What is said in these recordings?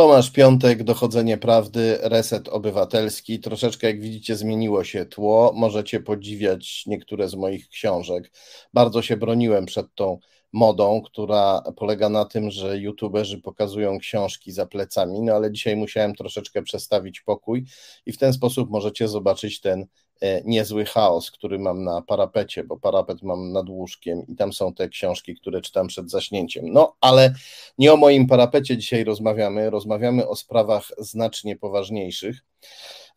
Tomasz Piątek, Dochodzenie Prawdy, Reset Obywatelski. Troszeczkę, jak widzicie, zmieniło się tło. Możecie podziwiać niektóre z moich książek. Bardzo się broniłem przed tą modą, która polega na tym, że youtuberzy pokazują książki za plecami, no ale dzisiaj musiałem troszeczkę przestawić pokój i w ten sposób możecie zobaczyć ten niezły chaos, który mam na parapecie, bo parapet mam nad łóżkiem i tam są te książki, które czytam przed zaśnięciem. No, ale nie o moim parapecie dzisiaj rozmawiamy, rozmawiamy o sprawach znacznie poważniejszych.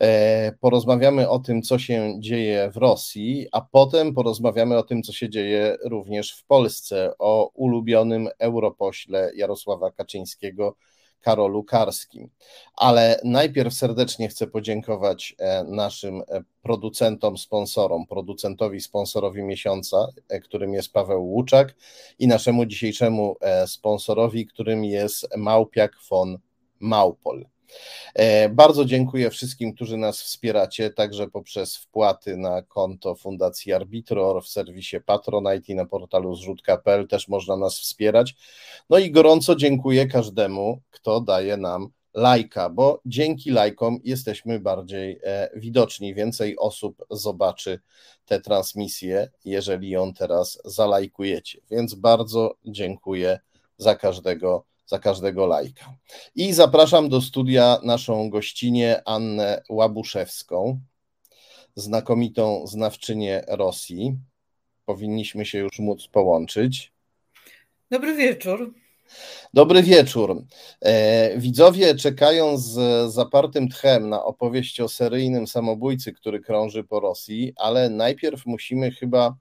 E, porozmawiamy o tym, co się dzieje w Rosji, a potem porozmawiamy o tym, co się dzieje również w Polsce, o ulubionym europośle Jarosława Kaczyńskiego, Karolu Karskim. Ale najpierw serdecznie chcę podziękować e, naszym e, producentom, sponsorom, producentowi, sponsorowi miesiąca, e, którym jest Paweł Łuczak i naszemu dzisiejszemu sponsorowi, którym jest Małpiak von Małpol. E, bardzo dziękuję wszystkim, którzy nas wspieracie, także poprzez wpłaty na konto Fundacji Arbitror w serwisie Patronite i na portalu zrzutka.pl też można nas wspierać. No i gorąco dziękuję każdemu, kto daje nam lajka, bo dzięki lajkom jesteśmy bardziej e, widoczni. Więcej osób zobaczy tę transmisję, jeżeli ją teraz zalajkujecie. Więc bardzo dziękuję za każdego za każdego lajka. I zapraszam do studia naszą gościnię Annę Łabuszewską, znakomitą znawczynię Rosji. Powinniśmy się już móc połączyć. Dobry wieczór. Dobry wieczór. E, widzowie czekają z zapartym tchem na opowieść o seryjnym samobójcy, który krąży po Rosji, ale najpierw musimy chyba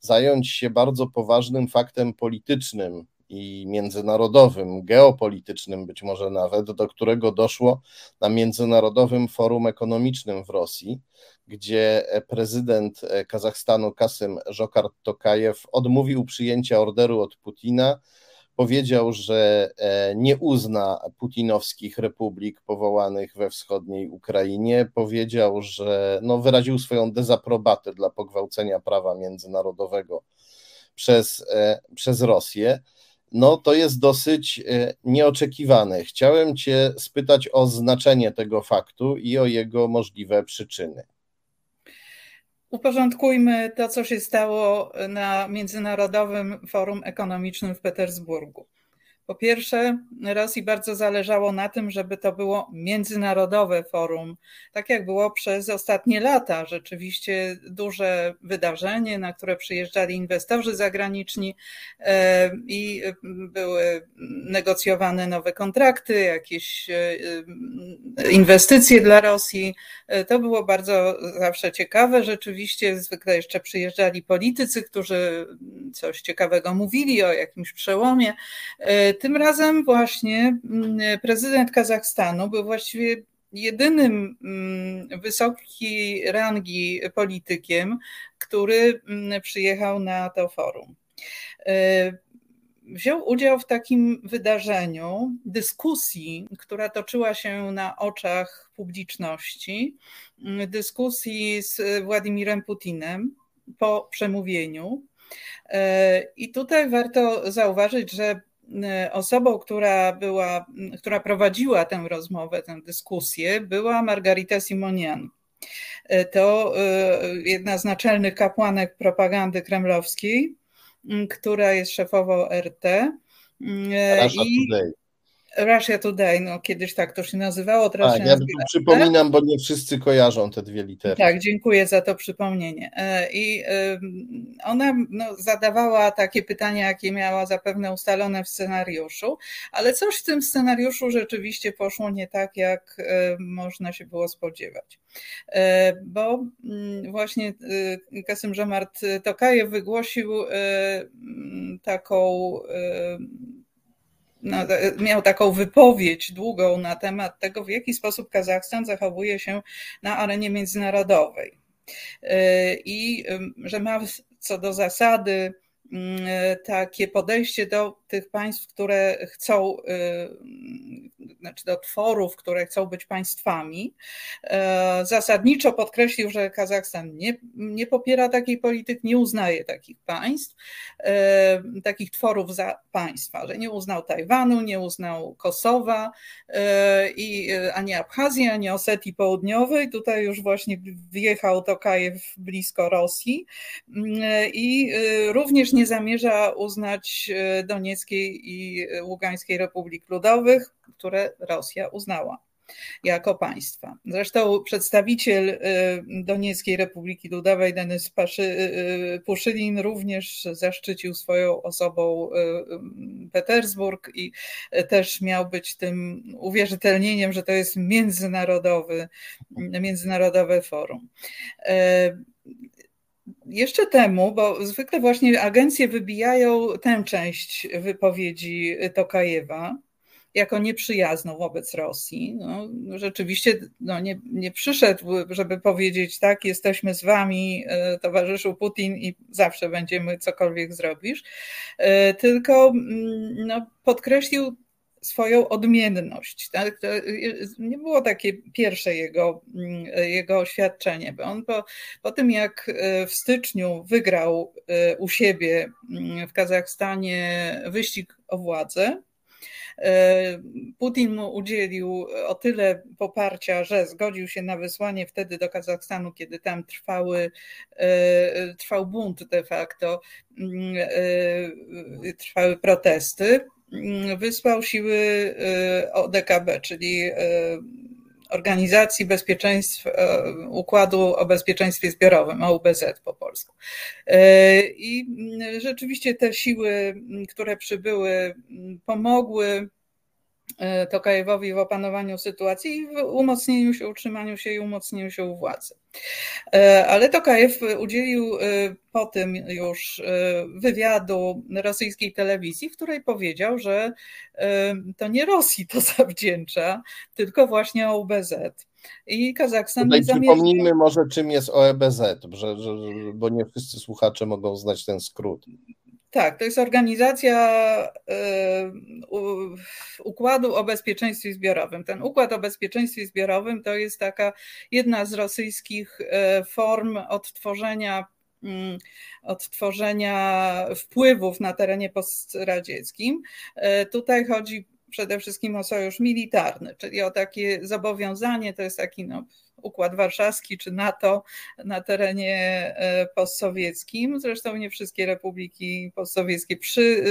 zająć się bardzo poważnym faktem politycznym, i międzynarodowym, geopolitycznym być może nawet, do którego doszło na Międzynarodowym Forum Ekonomicznym w Rosji, gdzie prezydent Kazachstanu Kasym Żokart Tokajew odmówił przyjęcia orderu od Putina, powiedział, że e, nie uzna putinowskich republik powołanych we wschodniej Ukrainie, powiedział, że no, wyraził swoją dezaprobatę dla pogwałcenia prawa międzynarodowego przez, e, przez Rosję no to jest dosyć e, nieoczekiwane. Chciałem Cię spytać o znaczenie tego faktu i o jego możliwe przyczyny. Uporządkujmy to, co się stało na Międzynarodowym Forum Ekonomicznym w Petersburgu. Po pierwsze, Rosji bardzo zależało na tym, żeby to było międzynarodowe forum, tak jak było przez ostatnie lata. Rzeczywiście duże wydarzenie, na które przyjeżdżali inwestorzy zagraniczni e, i były negocjowane nowe kontrakty, jakieś e, inwestycje dla Rosji. E, to było bardzo zawsze ciekawe. Rzeczywiście zwykle jeszcze przyjeżdżali politycy, którzy coś ciekawego mówili o jakimś przełomie tym razem właśnie mm, prezydent Kazachstanu był właściwie jedynym mm, wysokiej rangi politykiem, który mm, przyjechał na to forum. E, wziął udział w takim wydarzeniu, dyskusji, która toczyła się na oczach publiczności, dyskusji z Władimirem Putinem po przemówieniu. E, I tutaj warto zauważyć, że osobą, która była, która prowadziła tę rozmowę, tę dyskusję, była Margarita Simonian. E, to e, jedna z naczelnych kapłanek propagandy kremlowskiej, która jest szefową RT. Russia I, Today. Russia Today, no kiedyś tak to się nazywało, teraz tak, ja przypominam, bo nie wszyscy kojarzą te dwie litery. Tak, dziękuję za to przypomnienie. E, I ona no, zadawała takie pytania, jakie miała zapewne ustalone w scenariuszu, ale coś w tym scenariuszu rzeczywiście poszło nie tak, jak e, można się było spodziewać. E, bo mm, właśnie Kasym Żamart Tokajew wygłosił taką miał taką wypowiedź długą na temat tego, w jaki sposób Kazachstan zachowuje się na arenie międzynarodowej. E, I że ma co do zasady takie podejście do tych państw, które chcą, znaczy do tworów, które chcą być państwami. Zasadniczo podkreślił, że Kazachstan nie, nie popiera takiej polityki, nie uznaje takich państw, takich tworów za państwa, że nie uznał Tajwanu, nie uznał Kosowa, i ani Abchazji, ani Osetii Południowej. Tutaj już właśnie wjechał Tokajew blisko Rosji i również nie zamierza uznać Donieckiej i Ługańskiej Republik Ludowych, które Rosja uznała jako państwa. Zresztą przedstawiciel y, Donieckiej Republiki Ludowej, Denis y, y, Puszylin, również zaszczycił swoją osobą Petersburg i też miał być tym uwierzytelnieniem, że to jest międzynarodowy, międzynarodowe forum jeszcze temu, bo zwykle właśnie agencje wybijają tę część wypowiedzi Tokajewa, jako nieprzyjazną wobec Rosji. No, rzeczywiście no, nie, nie przyszedł, żeby powiedzieć tak, jesteśmy z wami, e, towarzyszu Putin i zawsze będziemy cokolwiek zrobisz, e, tylko mm, no, podkreślił swoją odmienność. Tak? Nie było takie pierwsze jego, mm, jego oświadczenie, bo on po, po tym jak e, w styczniu wygrał u siebie mm, w Kazachstanie wyścig o władzę, Putin mu udzielił o tyle poparcia, że zgodził się na wysłanie wtedy do Kazachstanu, kiedy tam trwały, e, trwał bunt de facto, mm, e, trwały protesty. Mm, wysłał siły ODKB, czyli Organizacji Bezpieczeństw, e, Układu o Bezpieczeństwie Zbiorowym, OBZ po polsku. E, I rzeczywiście te siły, które przybyły, pomogły e, Tokajewowi w opanowaniu sytuacji i w umocnieniu się, utrzymaniu się i umocnieniu się u władzy. E, ale Tokajew udzielił e, po tym już e, wywiadu rosyjskiej telewizji, w której powiedział, że to nie Rosji to zawdzięcza, tylko właśnie OBZ. I Kazachstan Tutaj zamierza... Przypomnijmy może, czym jest OEBZ, że, że, bo nie wszyscy słuchacze mogą znać ten skrót. Tak, to jest organizacja Układu o Bezpieczeństwie Zbiorowym. Ten Układ o Bezpieczeństwie Zbiorowym to jest taka jedna z rosyjskich e, form odtworzenia mm, odtworzenia wpływów na terenie postradzieckim. Tutaj chodzi przede wszystkim o sojusz militarny, czyli o takie zobowiązanie, to jest taki no, Układ Warszawski czy NATO na terenie e, postsowieckim. Zresztą nie wszystkie republiki postsowieckie przy,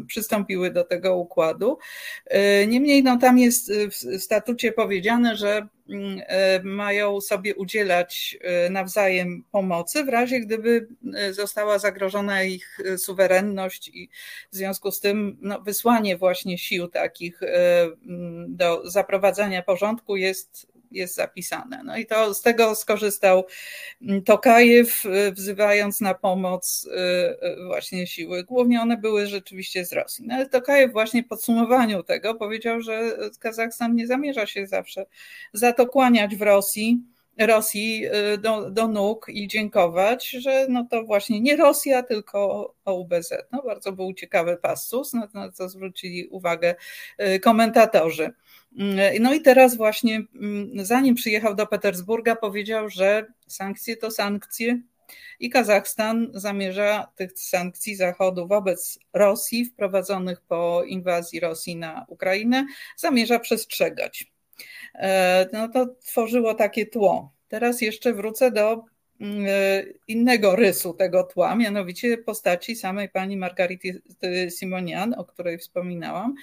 e, przystąpiły do tego układu. E, niemniej no, tam jest w statucie powiedziane, że mm, mają sobie udzielać nawzajem pomocy w razie, gdyby została zagrożona ich suwerenność i w związku z tym no, wysłanie właśnie sił takich do zaprowadzania porządku jest jest zapisane. No i to z tego skorzystał Tokajew, y, wzywając na pomoc y, y, właśnie siły. Głównie one były rzeczywiście z Rosji. No ale Tokajew właśnie w podsumowaniu tego powiedział, że Kazachstan nie zamierza się zawsze za to kłaniać w Rosji. Rosji do, do nóg i dziękować, że no to właśnie nie Rosja, tylko OUBZ. No bardzo był ciekawy passus, na na co zwrócili uwagę komentatorzy. Mm, no i teraz właśnie, mm, zanim przyjechał do Petersburga, powiedział, że sankcje to sankcje i Kazachstan zamierza tych sankcji Zachodu wobec Rosji, wprowadzonych po inwazji Rosji na Ukrainę, zamierza przestrzegać. E, no to tworzyło takie tło. Teraz jeszcze wrócę do innego rysu tego tła, mianowicie postaci samej pani Margarity Simonian, o której wspominałam.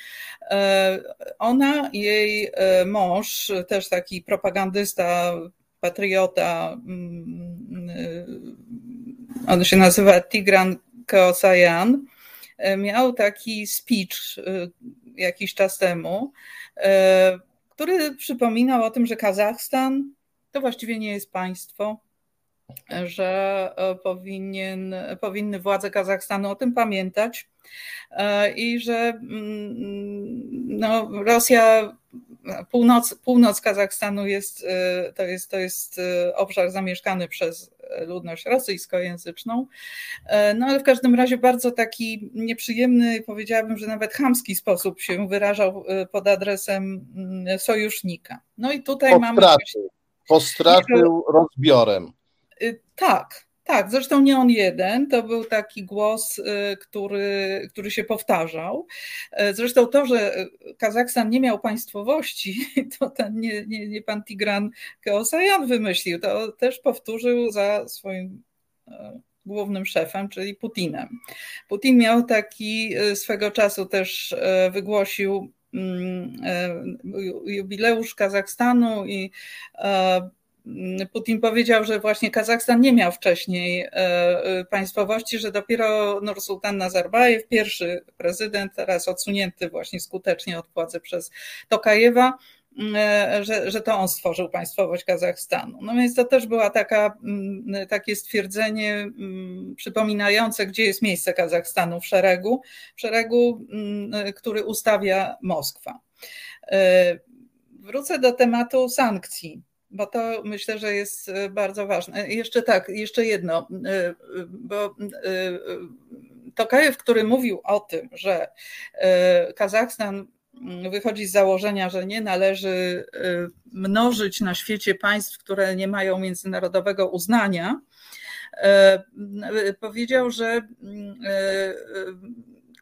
E, ona, jej e, mąż, też taki propagandysta, patriota, mm, on się nazywa Tigran Keosayan, miał taki speech jakiś czas temu, który przypominał o tym, że Kazachstan to właściwie nie jest państwo, że e, powinien, powinny władze Kazachstanu o tym pamiętać e, i że mm, no, Rosja, północ, północ Kazachstanu jest, e, to jest, to jest obszar zamieszkany przez ludność rosyjskojęzyczną. No ale w każdym razie bardzo taki nieprzyjemny, powiedziałabym, że nawet chamski sposób się wyrażał pod adresem mm, sojusznika. No i tutaj mamy. Postraczył rozbiorem. Tak, tak, zresztą nie on jeden, to był taki głos, y, który, który się powtarzał. E, zresztą to, że Kazachstan nie miał państwowości, to ten nie, nie, nie pan Tigran Keosajan wymyślił, to też powtórzył za swoim głównym szefem, czyli Putinem. Putin miał taki y, swego czasu też wygłosił mm, jubileusz Kazachstanu i Putin powiedział, że właśnie Kazachstan nie miał wcześniej e, e, państwowości, że dopiero Nursultan Nazarbajew, pierwszy prezydent, teraz odsunięty właśnie skutecznie od władzy przez Tokajewa, e, że, że to on stworzył państwowość Kazachstanu. No więc to też była taka, takie stwierdzenie przypominające, gdzie jest miejsce Kazachstanu w szeregu, w szeregu, który ustawia Moskwa. Wrócę do tematu sankcji bo to myślę, że jest e, bardzo ważne. Jeszcze tak, jeszcze jedno, e, bo e, Tokajew, który mówił o tym, że Kazachstan wychodzi z założenia, że nie należy mnożyć na świecie państw, które nie mają międzynarodowego uznania, powiedział, że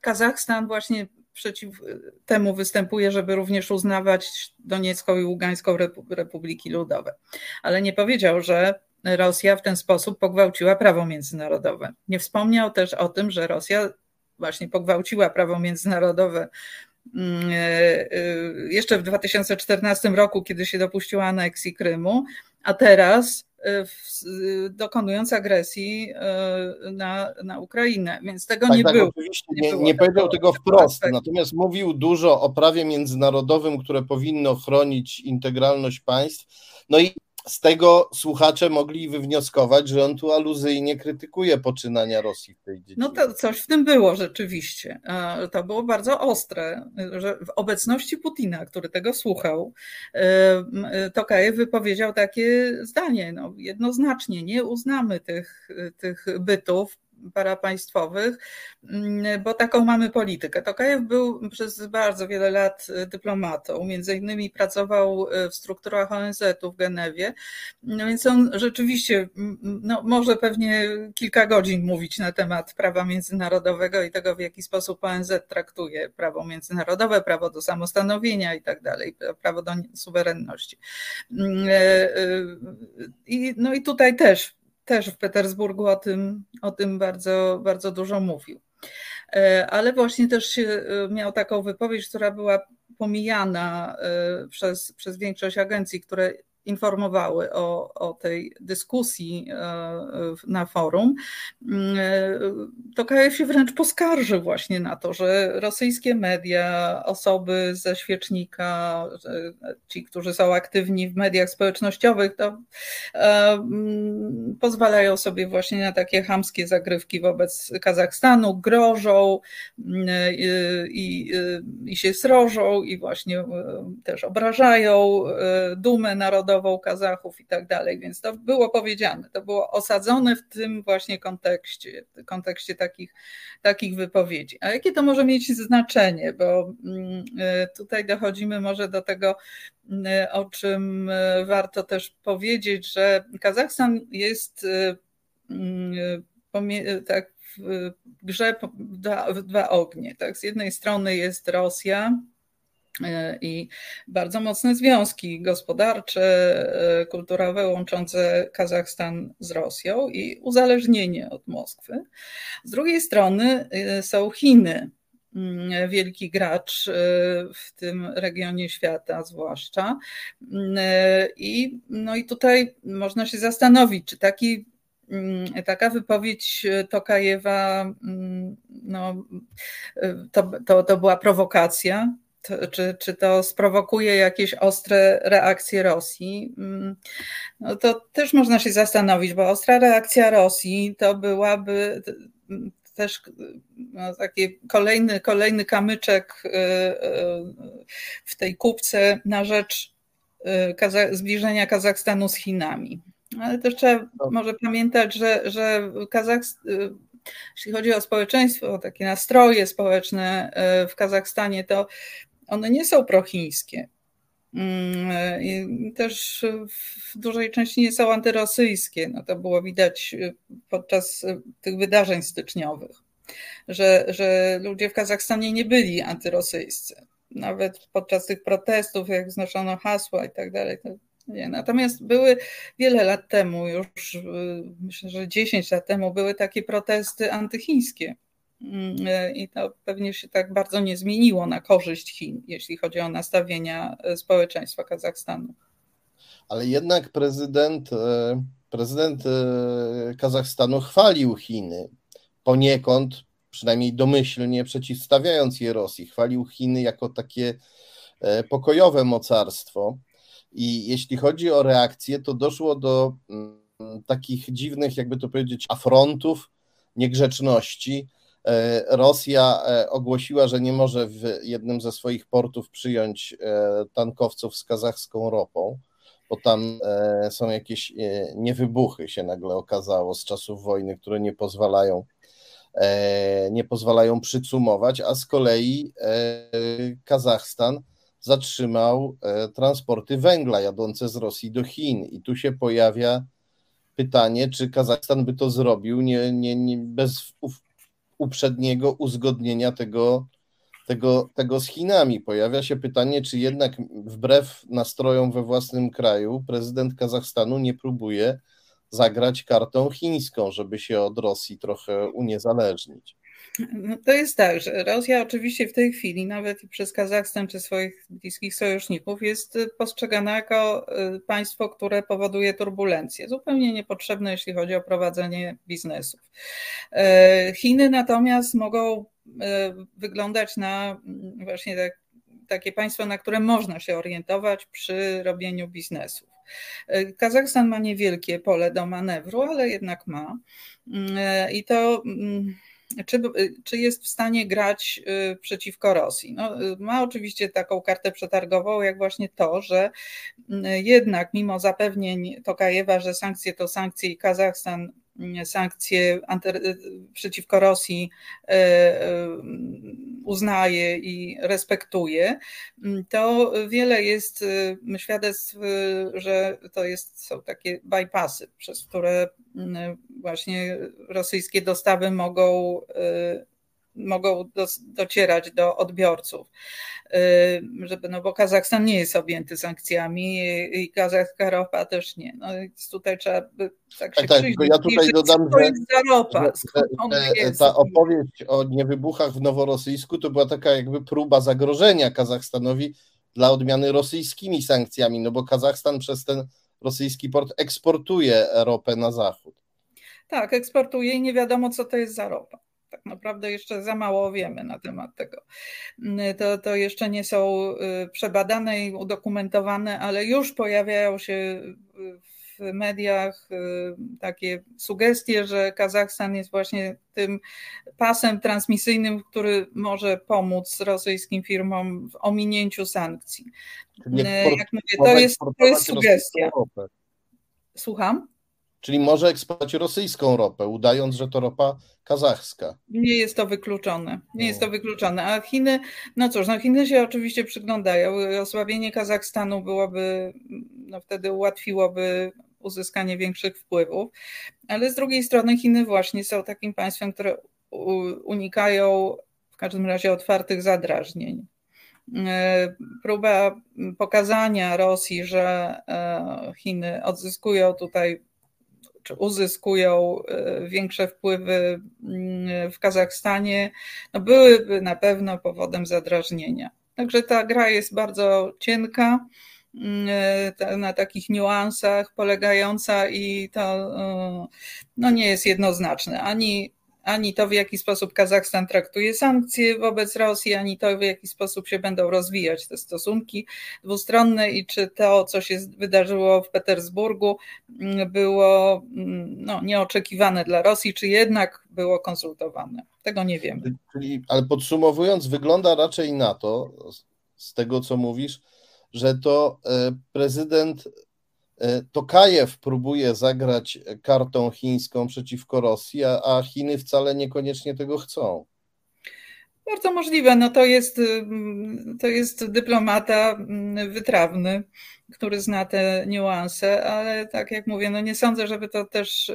Kazachstan właśnie przeciw temu występuje, żeby również uznawać Doniecką i Ługańską Republiki Ludowe. Ale nie powiedział, że Rosja w ten sposób pogwałciła prawo międzynarodowe. Nie wspomniał też o tym, że Rosja właśnie pogwałciła prawo międzynarodowe mm, e, e, jeszcze w 2014 roku, kiedy się dopuściła aneksji Krymu, a teraz dokonując agresji e, na, na Ukrainę, więc tego tak, nie tak, było. Oczywiście nie, nie, nie powiedział tego wprost, natomiast mówił dużo o prawie międzynarodowym, które powinno chronić integralność państw. No i z tego słuchacze mogli wywnioskować, że on tu aluzyjnie krytykuje poczynania Rosji w tej dziedzinie. No to coś w tym było rzeczywiście. To było bardzo ostre, że w obecności Putina, który tego słuchał, Tokajew wypowiedział takie zdanie, no jednoznacznie, nie uznamy tych, tych bytów parapaństwowych, mm, bo taką mamy politykę. Tokajew był przez bardzo wiele lat dyplomatą, między innymi pracował w strukturach ONZ-u w Genewie, no więc on rzeczywiście no, może pewnie kilka godzin mówić na temat prawa międzynarodowego i tego, w jaki sposób ONZ traktuje prawo międzynarodowe, prawo do samostanowienia i tak dalej, prawo do suwerenności. Mm, e, e, I, no i tutaj też też w Petersburgu o tym, o tym bardzo, bardzo dużo mówił. E, ale właśnie też e, miał taką wypowiedź, która była pomijana e, przez, przez większość agencji, które informowały o, o tej dyskusji e, na forum, mm, e, to KF się wręcz poskarżył właśnie na to, że rosyjskie media, osoby ze świecznika, ci, którzy są aktywni w mediach społecznościowych, to e, mm, pozwalają sobie właśnie na takie hamskie zagrywki wobec Kazachstanu, grożą mm, i, i się srożą i właśnie też obrażają dumę narodową, narodową Kazachów i tak dalej, więc to było powiedziane, to było osadzone w tym właśnie kontekście, kontekście takich, takich wypowiedzi. A jakie to może mieć znaczenie, bo mm, y, tutaj dochodzimy może do tego, y, o czym y, warto też powiedzieć, że Kazachstan jest mm, tak w grze dwa, dwa ognie. Tak? Z jednej strony jest Rosja, i bardzo mocne związki gospodarcze, e, kulturowe łączące Kazachstan z Rosją i uzależnienie od Moskwy. Z drugiej strony e, są Chiny, mm, wielki gracz w tym regionie świata, zwłaszcza. I, no i tutaj można się zastanowić, czy taki mm, taka wypowiedź Tokajewa mm, no, to, to, to była prowokacja, to, czy, czy to sprowokuje jakieś ostre reakcje Rosji? Mm, no to też można się zastanowić, bo ostra reakcja Rosji to byłaby też no, taki kolejny, kolejny kamyczek y, y, w tej kupce na rzecz y, zbliżenia Kazachstanu z Chinami. Ale też trzeba no. może pamiętać, że, że Kazachstan, jeśli chodzi o społeczeństwo, o takie nastroje społeczne w Kazachstanie, to one nie są prochińskie. Mm, też w dużej części nie są antyrosyjskie. No to było widać podczas tych wydarzeń styczniowych, że, że ludzie w Kazachstanie nie byli antyrosyjscy. Nawet podczas tych protestów, jak znoszono hasła i tak dalej. Nie. Natomiast były wiele lat temu, już myślę, że 10 lat temu, były takie protesty antychińskie i to pewnie się tak bardzo nie zmieniło na korzyść Chin, jeśli chodzi o nastawienia e, społeczeństwa Kazachstanu. Ale jednak prezydent, e, prezydent Kazachstanu chwalił Chiny poniekąd, przynajmniej domyślnie przeciwstawiając je Rosji. Chwalił Chiny jako takie pokojowe mocarstwo. I jeśli chodzi o reakcję, to doszło do mm, takich dziwnych, jakby to powiedzieć, afrontów, niegrzeczności E, Rosja e, ogłosiła, że nie może w jednym ze swoich portów przyjąć e, tankowców z kazachską ropą, bo tam są jakieś niewybuchy, się nagle okazało z czasów wojny, które nie pozwalają nie pozwalają przycumować, a z kolei Kazachstan zatrzymał transporty węgla jadące z Rosji do Chin. I tu się pojawia pytanie, czy Kazachstan by to zrobił nie, nie, nie bez uprzedniego uzgodnienia tego, tego, tego z Chinami. Pojawia się pytanie, czy jednak wbrew nastrojom we własnym kraju prezydent Kazachstanu nie próbuje zagrać kartą chińską, żeby się od Rosji trochę uniezależnić. No to jest tak, że Rosja oczywiście w tej chwili, nawet i przez Kazachstan czy swoich bliskich sojuszników, jest postrzegana jako y, państwo, które powoduje turbulencje, zupełnie niepotrzebne, jeśli chodzi o prowadzenie biznesów. E, Chiny natomiast mogą e, wyglądać na mm, właśnie tak, takie państwo, na które można się orientować przy robieniu biznesów. E, Kazachstan ma niewielkie pole do manewru, ale jednak ma. Mm, I to mm, czy, czy jest w stanie grać y, przeciwko Rosji. No, y, ma oczywiście taką kartę przetargową, jak właśnie to, że y, jednak mimo zapewnień Tokajewa, że sankcje to sankcje i Kazachstan sankcje przeciwko Rosji e, e, uznaje i respektuje, to wiele jest e, świadectw, że to jest, są takie bypassy, przez które właśnie rosyjskie dostawy mogą mogą do, docierać do odbiorców. Y, żeby, no bo Kazachstan nie jest objęty sankcjami i kazachska ropa też nie. No tutaj trzeba by tak się tak, tak, ja tutaj dodam, że, jest za ropa, że, że ta opowieść o niewybuchach w noworosyjsku to była taka jakby próba zagrożenia Kazachstanowi dla odmiany rosyjskimi sankcjami, no bo Kazachstan przez ten rosyjski port eksportuje ropę na zachód. Tak, eksportuje i nie wiadomo, co to jest za ropa tak naprawdę jeszcze za mało wiemy na temat tego. To, to jeszcze nie są y, przebadane i udokumentowane, ale już pojawiają się w mediach y, takie sugestie, że Kazachstan jest właśnie tym pasem transmisyjnym, który może pomóc rosyjskim firmom w ominięciu sankcji. Jak mówię, to jest, to jest sugestia. Słucham? Czyli może eksportować rosyjską ropę, udając, że to ropa kazachska. Nie jest to wykluczone. Nie jest to no. wykluczone. A Chiny, no cóż, no Chiny się oczywiście przyglądają. Osłabienie Kazachstanu byłoby, no wtedy ułatwiłoby uzyskanie większych wpływów. Ale z drugiej strony Chiny właśnie są takim państwem, które unikają w każdym razie otwartych zadrażnień. E, próba pokazania Rosji, że e, Chiny odzyskują tutaj czy uzyskują e, większe wpływy mm, w Kazachstanie, no byłyby na pewno powodem zadrażnienia. Także ta gra jest bardzo cienka, e, na takich niuansach polegająca i to e, no nie jest jednoznaczne. Ani ani to, w jaki sposób Kazachstan traktuje sankcje wobec Rosji, ani to, w jaki sposób się będą rozwijać te stosunki dwustronne i czy to, co się wydarzyło w Petersburgu, mm, było mm, no, nieoczekiwane dla Rosji, czy jednak było konsultowane. Tego nie wiemy. Czyli, ale podsumowując, wygląda raczej na to, z tego co mówisz, że to e, prezydent Tokajew próbuje zagrać kartą chińską przeciwko Rosji, a Chiny wcale niekoniecznie tego chcą. Bardzo możliwe. No to jest, to jest dyplomata wytrawny, który zna te niuanse, ale tak jak mówię, no nie sądzę, żeby to też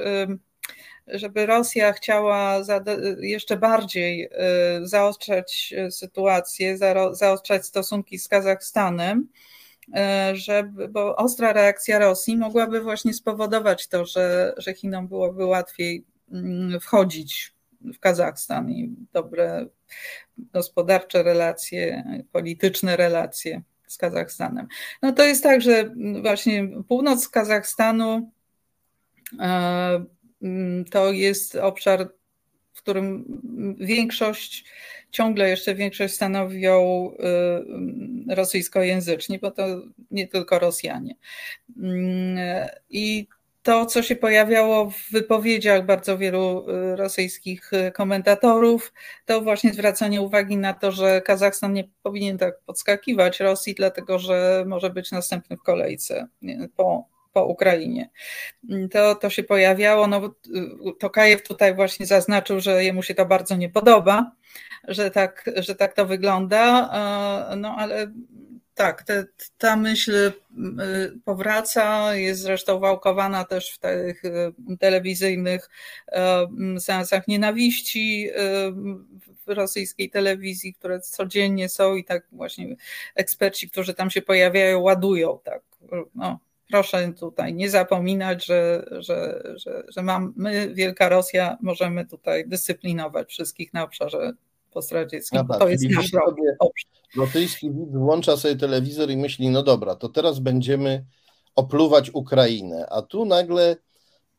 żeby Rosja chciała jeszcze bardziej y, zaostrzać sytuację, zaostrzać stosunki z Kazachstanem, y, żeby, bo ostra reakcja Rosji mogłaby właśnie spowodować to, że, że Chinom byłoby łatwiej mm, wchodzić w Kazachstan i dobre gospodarcze relacje, polityczne relacje z Kazachstanem. No to jest tak, że właśnie północ Kazachstanu e, Mm, to jest obszar, w którym większość, ciągle jeszcze większość stanowią y, rosyjskojęzyczni, bo to nie tylko Rosjanie. Mm, I to, co się pojawiało w wypowiedziach bardzo wielu y, rosyjskich komentatorów, to właśnie zwracanie uwagi na to, że Kazachstan nie powinien tak podskakiwać Rosji, dlatego że może być następny w kolejce po po Ukrainie. To, to się pojawiało. No, Tokajew tutaj właśnie zaznaczył, że jemu się to bardzo nie podoba, że tak, że tak to wygląda. No ale tak, te, ta myśl y, powraca, jest zresztą wałkowana też w tych y, telewizyjnych y, seansach nienawiści w rosyjskiej telewizji, które codziennie są i tak właśnie eksperci, którzy tam się pojawiają, ładują tak. No, proszę tutaj nie zapominać, że, że, że, że mam, my, Wielka Rosja, możemy tutaj dyscyplinować wszystkich na obszarze postradzieckim. No tak, to jest nasz obszar. Rosyjski widz włącza sobie telewizor i myśli, no dobra, to teraz będziemy opluwać Ukrainę, a tu nagle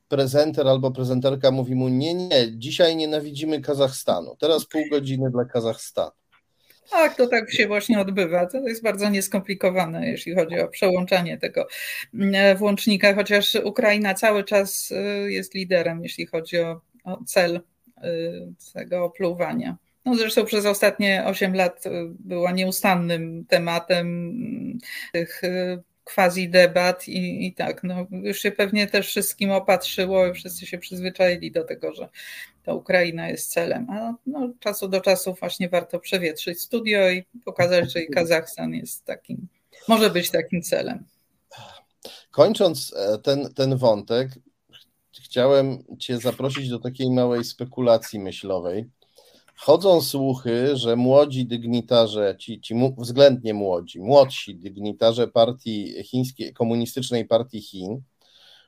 prezenter albo prezenterka mówi mu, nie, nie, dzisiaj nienawidzimy Kazachstanu, teraz pół godziny dla Kazachstanu. Tak, to tak się właśnie odbywa. To jest bardzo nieskomplikowane, jeśli chodzi o przełączanie tego mm, włącznika, chociaż Ukraina cały czas y, jest liderem, jeśli chodzi o, o cel tego opluwania. No zresztą przez ostatnie 8 lat była nieustannym tematem mm, tych quasi debat i, i tak, no już się pewnie też wszystkim opatrzyło, wszyscy się przyzwyczaili do tego, że to Ukraina jest celem, a no, czasu do czasu właśnie warto przewietrzyć studio i pokazać, że i Kazachstan jest takim, może być takim celem. Kończąc e, ten, ten wątek, chciałem Cię zaprosić do takiej małej spekulacji myślowej. Chodzą słuchy, że młodzi dygnitarze, ci, ci względnie młodzi, młodsi dygnitarze partii chińskiej, komunistycznej partii Chin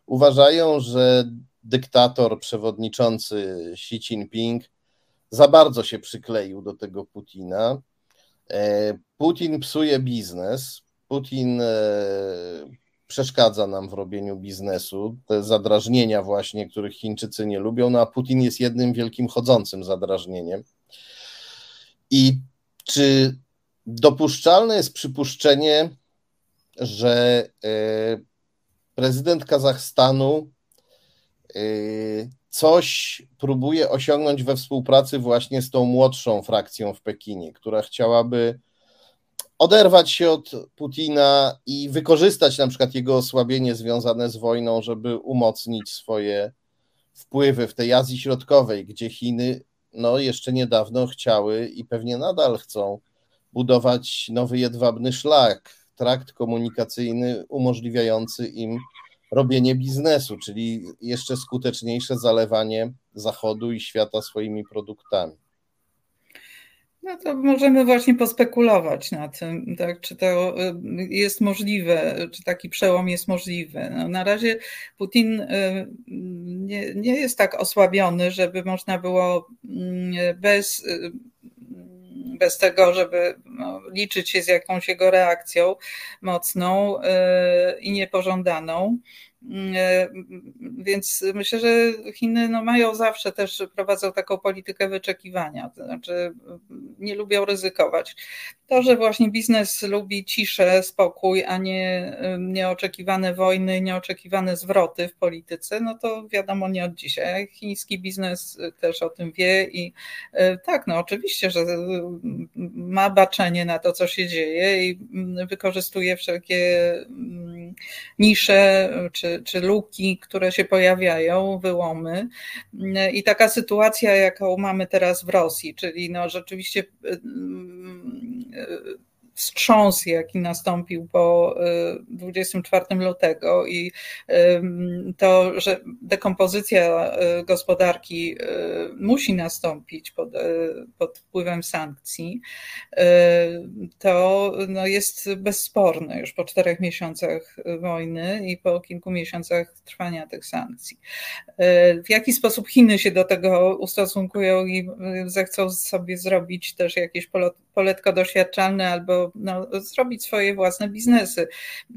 uważają, że dyktator, przewodniczący Xi Jinping za bardzo się przykleił do tego Putina. E, Putin psuje biznes, Putin e, przeszkadza nam w robieniu biznesu, te zadrażnienia właśnie, których Chińczycy nie lubią, no a Putin jest jednym wielkim chodzącym zadrażnieniem. I czy dopuszczalne jest przypuszczenie, że e, prezydent Kazachstanu coś próbuje osiągnąć we współpracy właśnie z tą młodszą frakcją w Pekinie, która chciałaby oderwać się od Putina i wykorzystać na przykład jego osłabienie związane z wojną, żeby umocnić swoje wpływy w tej Azji Środkowej, gdzie Chiny no, jeszcze niedawno chciały i pewnie nadal chcą budować nowy jedwabny szlak, trakt komunikacyjny umożliwiający im robienie biznesu, czyli jeszcze skuteczniejsze zalewanie Zachodu i świata swoimi produktami. No to możemy właśnie pospekulować na tym, tak, czy to y, jest możliwe, czy taki przełom jest możliwy. No, na razie Putin y, nie, nie jest tak osłabiony, żeby można było mm, bez y, bez tego, żeby no, liczyć się z jakąś jego reakcją mocną i niepożądaną. E, więc myślę, że Chiny no mają zawsze też, prowadzą taką politykę wyczekiwania, to znaczy nie lubią ryzykować. To, że właśnie biznes lubi ciszę, spokój, a nie nieoczekiwane wojny, nieoczekiwane zwroty w polityce, no to wiadomo nie od dzisiaj. Chiński biznes też o tym wie i e, tak, no oczywiście, że ma baczenie na to, co się dzieje i wykorzystuje wszelkie nisze czy, czy luki, które się pojawiają, wyłomy. I taka sytuacja, jaką mamy teraz w Rosji, czyli no rzeczywiście wstrząs, jaki nastąpił po 24 y, lutego i to, że dekompozycja y, gospodarki y, musi nastąpić pod, pod wpływem sankcji, to no jest bezsporne już po czterech miesiącach wojny i po kilku miesiącach trwania tych sankcji. W jaki sposób Chiny się do tego ustosunkują i zechcą sobie zrobić też jakieś poletko doświadczalne albo no, zrobić swoje własne biznesy.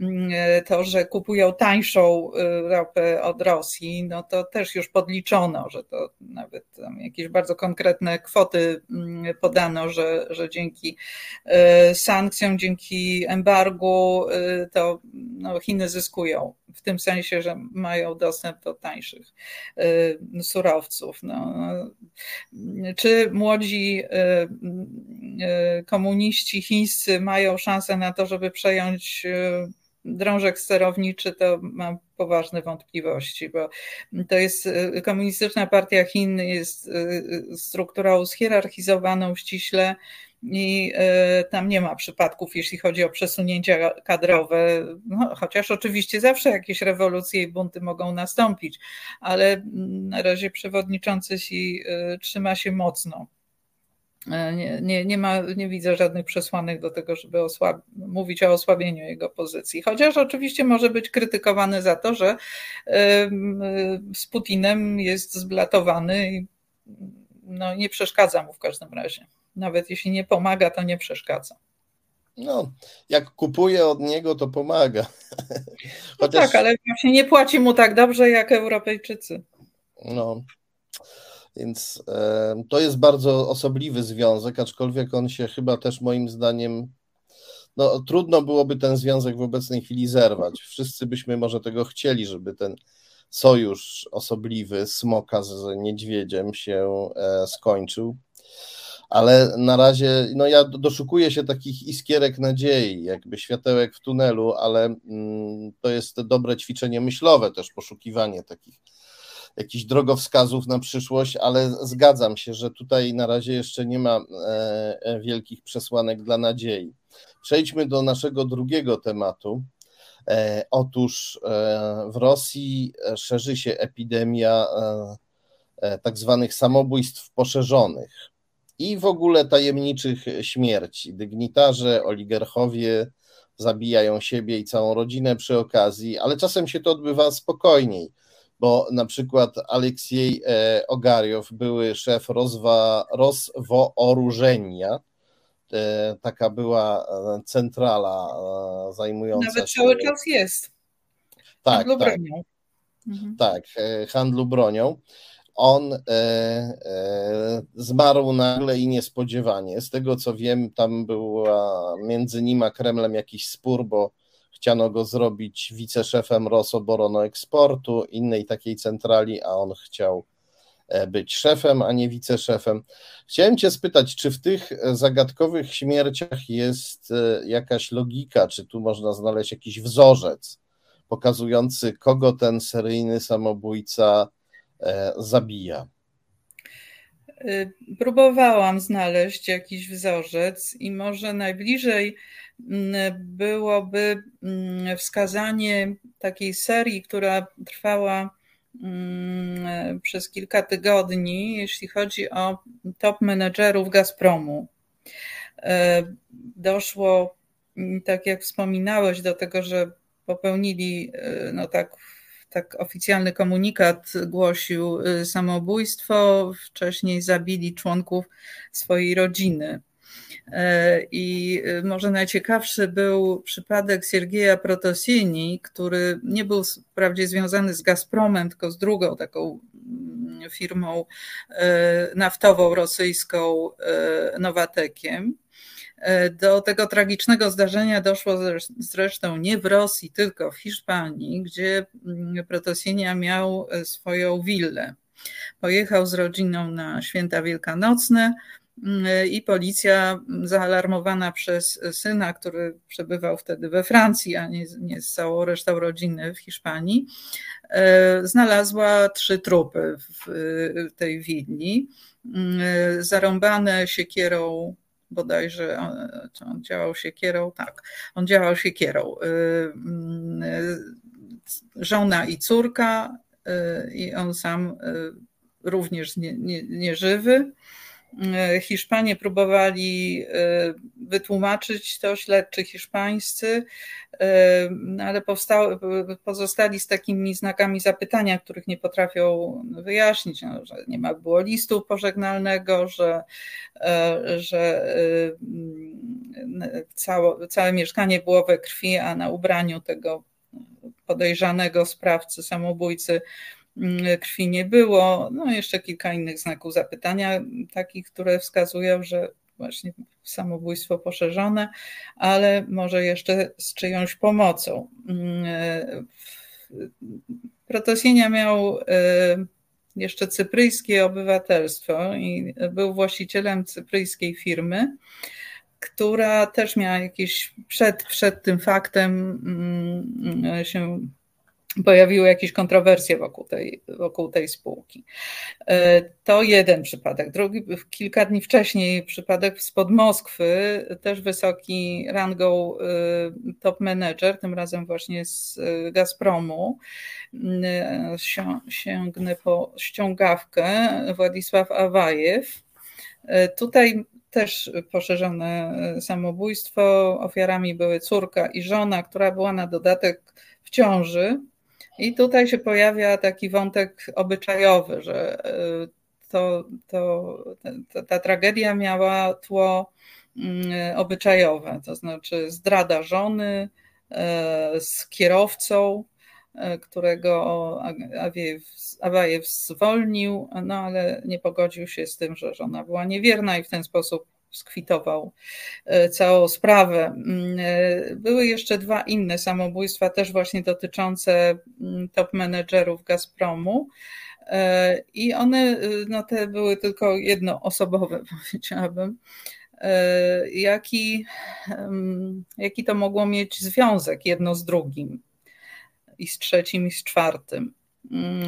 Mm, to, że kupują tańszą y, ropę od Rosji, no to też już podliczono, że to nawet jakieś bardzo konkretne kwoty mm, podano, że, że dzięki y, sankcjom, dzięki embargu y, to no, Chiny zyskują w tym sensie, że mają dostęp do tańszych surowców. No, czy młodzi komuniści chińscy mają szansę na to, żeby przejąć e, drążek sterowniczy, to mam poważne wątpliwości, bo to jest e, komunistyczna partia Chin, jest e, strukturą schierarchizowaną ściśle i tam nie ma przypadków, jeśli chodzi o przesunięcia kadrowe, no, chociaż oczywiście zawsze jakieś rewolucje i bunty mogą nastąpić, ale na razie przewodniczący si trzyma się mocno nie, nie, nie, ma, nie widzę żadnych przesłanek do tego, żeby osłab- mówić o osłabieniu jego pozycji. Chociaż oczywiście może być krytykowany za to, że z Putinem jest zblatowany i no, nie przeszkadza mu w każdym razie. Nawet jeśli nie pomaga, to nie przeszkadza. No, jak kupuje od niego, to pomaga. Chociaż... No tak, ale właśnie nie płaci mu tak dobrze jak Europejczycy. No, więc to jest bardzo osobliwy związek, aczkolwiek on się chyba też moim zdaniem, no trudno byłoby ten związek w obecnej chwili zerwać. Wszyscy byśmy może tego chcieli, żeby ten sojusz osobliwy smoka z niedźwiedziem się e, skończył. Ale na razie, no ja doszukuję się takich iskierek nadziei, jakby światełek w tunelu, ale mm, to jest dobre ćwiczenie myślowe też, poszukiwanie takich jakichś drogowskazów na przyszłość, ale zgadzam się, że tutaj na razie jeszcze nie ma e, e, wielkich przesłanek dla nadziei. Przejdźmy do naszego drugiego tematu. E, otóż w Rosji szerzy się epidemia tak zwanych samobójstw poszerzonych i w ogóle tajemniczych śmierci. Dygnitarze, oligarchowie zabijają siebie i całą rodzinę przy okazji, ale czasem się to odbywa spokojniej bo na przykład Aleksiej e, Ogariow, były szef rozwa, rozwoorużenia, e, taka była e, centrala zajmująca Nawet się... Nawet cały czas jest. Tak, handlu tak. bronią. Mhm. Tak, handlu bronią. On e, e, zmarł nagle i niespodziewanie. Z tego co wiem, tam była między nim a Kremlem jakiś spór, bo Chciano go zrobić wiceszefem Rosoborono-Eksportu, innej takiej centrali, a on chciał e, być szefem, a nie wiceszefem. Chciałem Cię spytać, czy w tych zagadkowych śmierciach jest e, jakaś logika, czy tu można znaleźć jakiś wzorzec pokazujący, kogo ten seryjny samobójca e, zabija? Próbowałam znaleźć jakiś wzorzec i może najbliżej byłoby mm, wskazanie takiej serii, która trwała mm, przez kilka tygodni, jeśli chodzi o top menedżerów Gazpromu. E, doszło, tak jak wspominałeś, do tego, że popełnili, e, no tak, tak oficjalny komunikat głosił e, samobójstwo, wcześniej zabili członków swojej rodziny. E, I e, może najciekawszy był przypadek Siergieja Protosini, który nie był wprawdzie związany z Gazpromem, tylko z drugą taką mm, firmą e, naftową rosyjską Nowatekiem. Do tego tragicznego zdarzenia doszło zresztą nie w Rosji, tylko w Hiszpanii, gdzie mm, Protosinia miał swoją willę. Pojechał z rodziną na święta wielkanocne, i policja zaalarmowana przez syna, który przebywał wtedy we Francji, a nie, nie z całą resztą rodziny w Hiszpanii, znalazła trzy trupy w tej willi, zarąbane siekierą bodajże on działał siekierą, tak, on działał siekierą. Żona i córka i on sam również nieżywy. Nie, nie E, Hiszpanie próbowali e, wytłumaczyć to, śledczy hiszpańscy, e, no ale powstały, pozostali z takimi znakami zapytania, których nie potrafią wyjaśnić, no, że nie ma było listu pożegnalnego, że, że całe, całe mieszkanie było we krwi, a na ubraniu tego podejrzanego sprawcy, samobójcy krwi nie było. No jeszcze kilka innych znaków zapytania, takich, które wskazują, że właśnie samobójstwo poszerzone, ale może jeszcze z czyjąś pomocą. Mm, Protosienia miał e, jeszcze cypryjskie obywatelstwo i był właścicielem cypryjskiej firmy, która też miała jakieś przed, przed tym faktem mm, się pojawiły jakieś kontrowersje wokół tej, wokół tej spółki. E, to jeden przypadek. Drugi, kilka dni wcześniej przypadek spod Moskwy, też wysoki rangą e, top manager, tym razem właśnie z e, Gazpromu. Sięgnę po ściągawkę, Władysław Awajew. Tutaj też poszerzone samobójstwo. Ofiarami były córka i żona, która była na dodatek w ciąży i tutaj się pojawia taki wątek obyczajowy, że e, to, to, ta, ta tragedia miała tło mm, obyczajowe, to znaczy zdrada żony e, z kierowcą, którego Awajew zwolnił, no ale nie pogodził się z tym, że żona była niewierna i w ten sposób skwitował e, całą sprawę. Mm, e, były jeszcze dwa inne samobójstwa, też właśnie dotyczące mm, top menedżerów Gazpromu. E, I one, no te były tylko jednoosobowe, powiedziałabym. Jaki, jaki to mogło mieć związek jedno z drugim, i z trzecim, i z czwartym. Mm,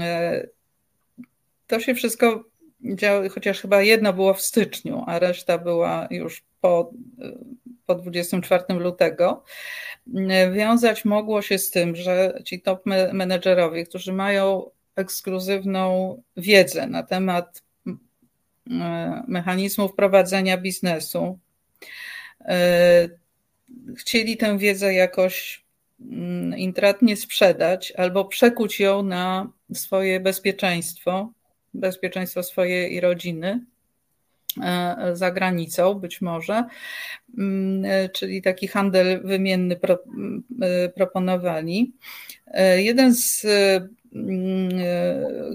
to się wszystko działy, chociaż chyba jedno było w styczniu, a reszta była już po, po 24 lutego, wiązać mogło się z tym, że ci top menedżerowie, którzy mają ekskluzywną wiedzę na temat e, mechanizmów prowadzenia biznesu, e, chcieli tę wiedzę jakoś mm, intratnie sprzedać albo przekuć ją na swoje bezpieczeństwo bezpieczeństwo swojej rodziny e, za granicą być może, mm, e, czyli taki handel wymienny e, proponowali. Jeden z mm,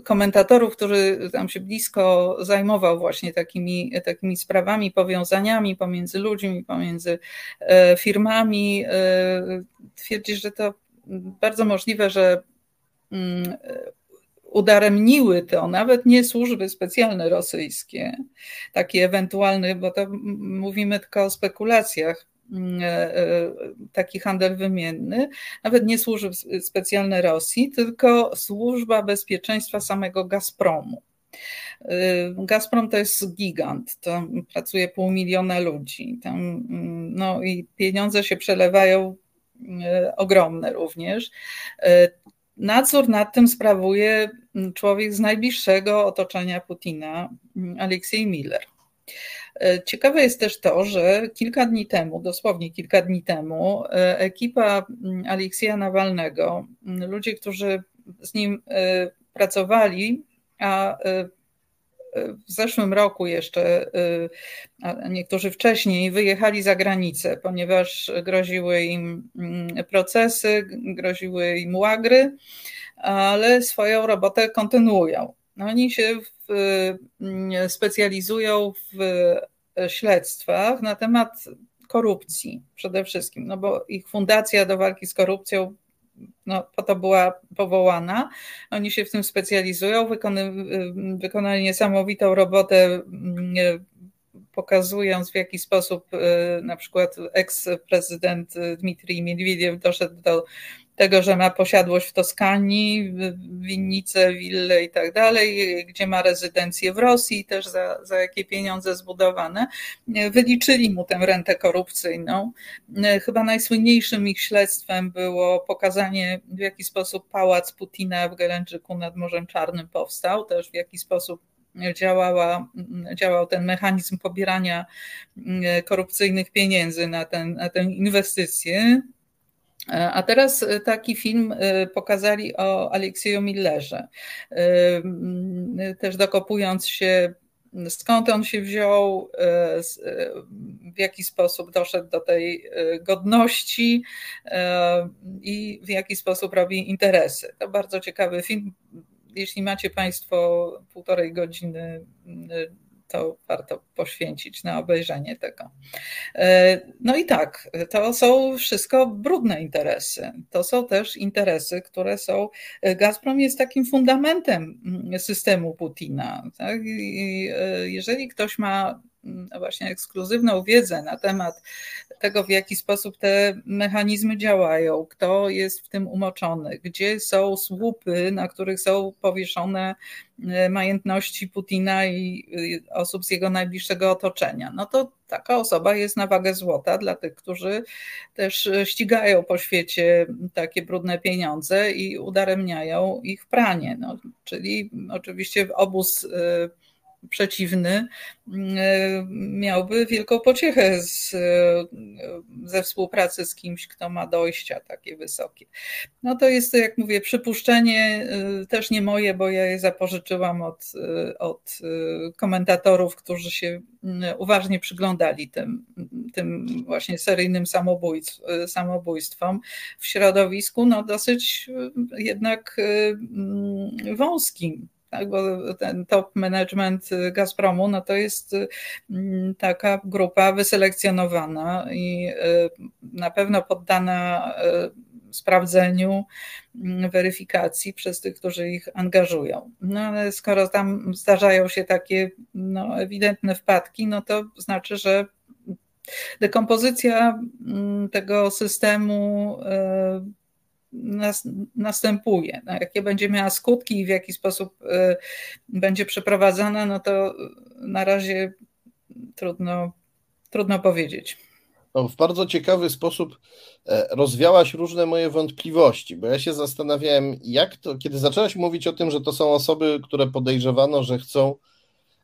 komentatorów, który tam się blisko zajmował właśnie takimi, takimi sprawami, powiązaniami pomiędzy ludźmi, pomiędzy firmami, twierdzi, że to bardzo możliwe, że mm, udaremniły to nawet nie służby specjalne rosyjskie, taki ewentualny, bo to mówimy tylko o spekulacjach, e, e, taki handel wymienny, nawet nie służby specjalne Rosji, tylko służba bezpieczeństwa samego Gazpromu. E, Gazprom to jest gigant, to pracuje pół miliona ludzi. Tam, no i pieniądze się przelewają ogromne również. Nadzór nad tym sprawuje mm, człowiek z najbliższego otoczenia Putina, mm, Aleksiej Miller. E, ciekawe jest też to, że kilka dni temu, dosłownie kilka dni temu, e, ekipa mm, Aleksja Nawalnego, ludzie, którzy z nim e, pracowali, a w zeszłym roku jeszcze, a niektórzy wcześniej, wyjechali za granicę, ponieważ groziły im mm, procesy, groziły im łagry, ale swoją robotę kontynuują. No, oni się w, mm, specjalizują w śledztwach na temat korupcji przede wszystkim, no bo ich fundacja do walki z korupcją no, po to była powołana. Oni się w tym specjalizują, wykony, wykonali niesamowitą robotę mm, pokazując w jaki sposób na przykład eks-prezydent Dmitrij Miedwiediew doszedł do tego, że ma posiadłość w Toskanii, winnice, wille i tak dalej, gdzie ma rezydencję w Rosji, też za, za jakie pieniądze zbudowane. Wyliczyli mu tę rentę korupcyjną. Chyba najsłynniejszym ich śledztwem było pokazanie, w jaki sposób pałac Putina w Gelęczyku nad Morzem Czarnym powstał, też w jaki sposób działała, działał ten mechanizm pobierania korupcyjnych pieniędzy na, ten, na tę inwestycję. E, a teraz e, taki film e, pokazali o Aleksieju Millerze. Też dokopując się, skąd on się wziął, w jaki sposób doszedł do tej godności i w jaki sposób robi interesy. To bardzo ciekawy film. Jeśli macie Państwo półtorej godziny to warto poświęcić na obejrzenie tego. E, no i tak, to są wszystko brudne interesy. To są też interesy, które są. Gazprom jest takim fundamentem systemu Putina. Tak? I e, jeżeli ktoś ma właśnie ekskluzywną wiedzę na temat tego, w jaki sposób te mechanizmy działają, kto jest w tym umoczony, gdzie są słupy, na których są powieszone e, majątności Putina i osób z jego najbliższego otoczenia. No to taka osoba jest na wagę złota dla tych, którzy też ścigają po świecie takie brudne pieniądze i udaremniają ich pranie. No, czyli oczywiście obóz e, przeciwny e, miałby wielką pociechę z, ze współpracy z kimś, kto ma dojścia takie wysokie. No to jest, jak mówię, przypuszczenie e, też nie moje, bo ja je zapożyczyłam od, e, od komentatorów, którzy się uważnie przyglądali tym, tym właśnie seryjnym samobójstw, samobójstwom w środowisku, no dosyć jednak wąskim tak, bo ten top management Gazpromu no to jest mm, taka grupa wyselekcjonowana i y, na pewno poddana y, sprawdzeniu, mm, weryfikacji przez tych, którzy ich angażują. No ale skoro tam zdarzają się takie no, ewidentne wpadki, no to znaczy, że dekompozycja mm, tego systemu y, następuje. No, jakie będzie miała skutki i w jaki sposób y, będzie przeprowadzana, no to na razie trudno, trudno powiedzieć. No, w bardzo ciekawy sposób e, rozwiałaś różne moje wątpliwości, bo ja się zastanawiałem, jak to, kiedy zaczęłaś mówić o tym, że to są osoby, które podejrzewano, że chcą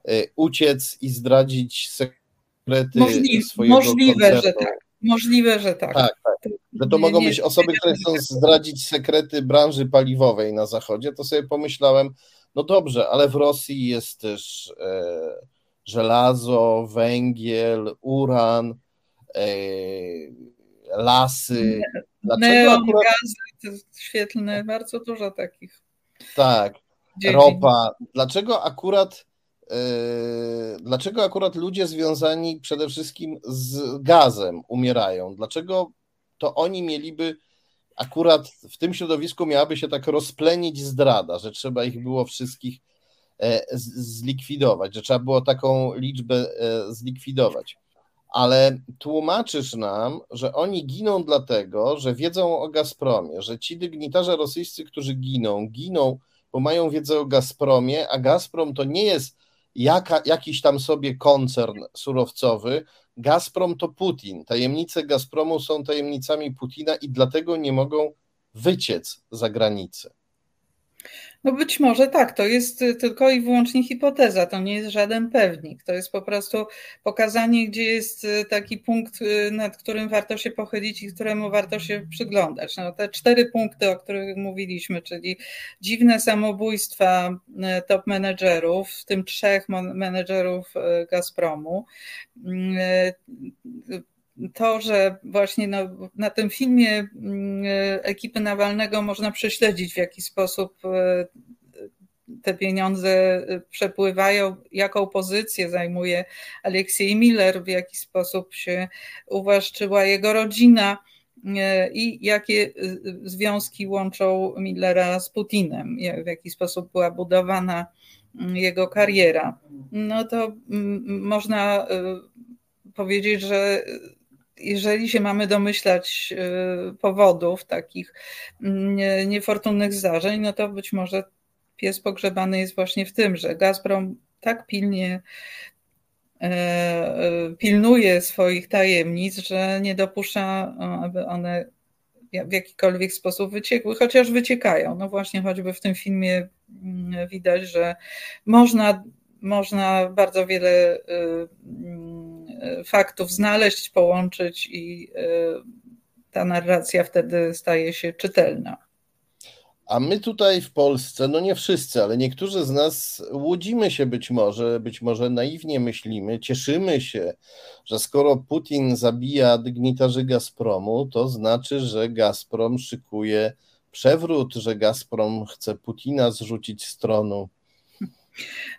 e, uciec i zdradzić sekrety Możliwe, swojego Możliwe, koncertu. że tak. Możliwe, że tak. Tak, tak. Że to nie, mogą nie, być osoby, które chcą zdradzić sekrety branży paliwowej na zachodzie, to sobie pomyślałem, no dobrze, ale w Rosji jest też e, żelazo, węgiel, uran, e, lasy. Dlaczego Neon, akurat... gazy świetlne, bardzo dużo takich. Tak, ropa. Dlaczego akurat dlaczego akurat ludzie związani przede wszystkim z gazem umierają? Dlaczego to oni mieliby akurat w tym środowisku miałaby się tak rozplenić zdrada, że trzeba ich było wszystkich e, zlikwidować, że trzeba było taką liczbę e, zlikwidować. Ale tłumaczysz nam, że oni giną dlatego, że wiedzą o Gazpromie, że ci dygnitarze rosyjscy, którzy giną, giną, bo mają wiedzę o Gazpromie, a Gazprom to nie jest jaka, jakiś tam sobie koncern surowcowy. Gazprom to Putin. Tajemnice Gazpromu są tajemnicami Putina i dlatego nie mogą wyciec za granicę. No być może tak, to jest tylko i wyłącznie hipoteza, to nie jest żaden pewnik. To jest po prostu pokazanie, gdzie jest y, taki punkt, y, nad którym warto się pochylić i któremu warto się przyglądać. No, te cztery punkty, o których mówiliśmy, czyli dziwne samobójstwa y, top menedżerów, w tym trzech menedżerów Gazpromu to, że właśnie no, na tym filmie mm, ekipy Nawalnego można prześledzić, w jaki sposób e, te pieniądze przepływają, jaką pozycję zajmuje Aleksiej Miller, w jaki sposób się uwłaszczyła jego rodzina e, i jakie e, związki łączą Millera z Putinem, w jaki sposób była budowana jego kariera. No to można powiedzieć, że jeżeli się mamy domyślać powodów takich niefortunnych zdarzeń, no to być może pies pogrzebany jest właśnie w tym, że Gazprom tak pilnie e, e, pilnuje swoich tajemnic, że nie dopuszcza, aby one w jakikolwiek sposób wyciekły, chociaż wyciekają. No właśnie, choćby w tym filmie mm, widać, że można, można bardzo wiele mm, faktów znaleźć, połączyć i ta narracja wtedy staje się czytelna. A my tutaj w Polsce, no nie wszyscy, ale niektórzy z nas łudzimy się być może, być może naiwnie myślimy, cieszymy się, że skoro Putin zabija dygnitarzy Gazpromu, to znaczy, że Gazprom szykuje przewrót, że Gazprom chce Putina zrzucić z tronu.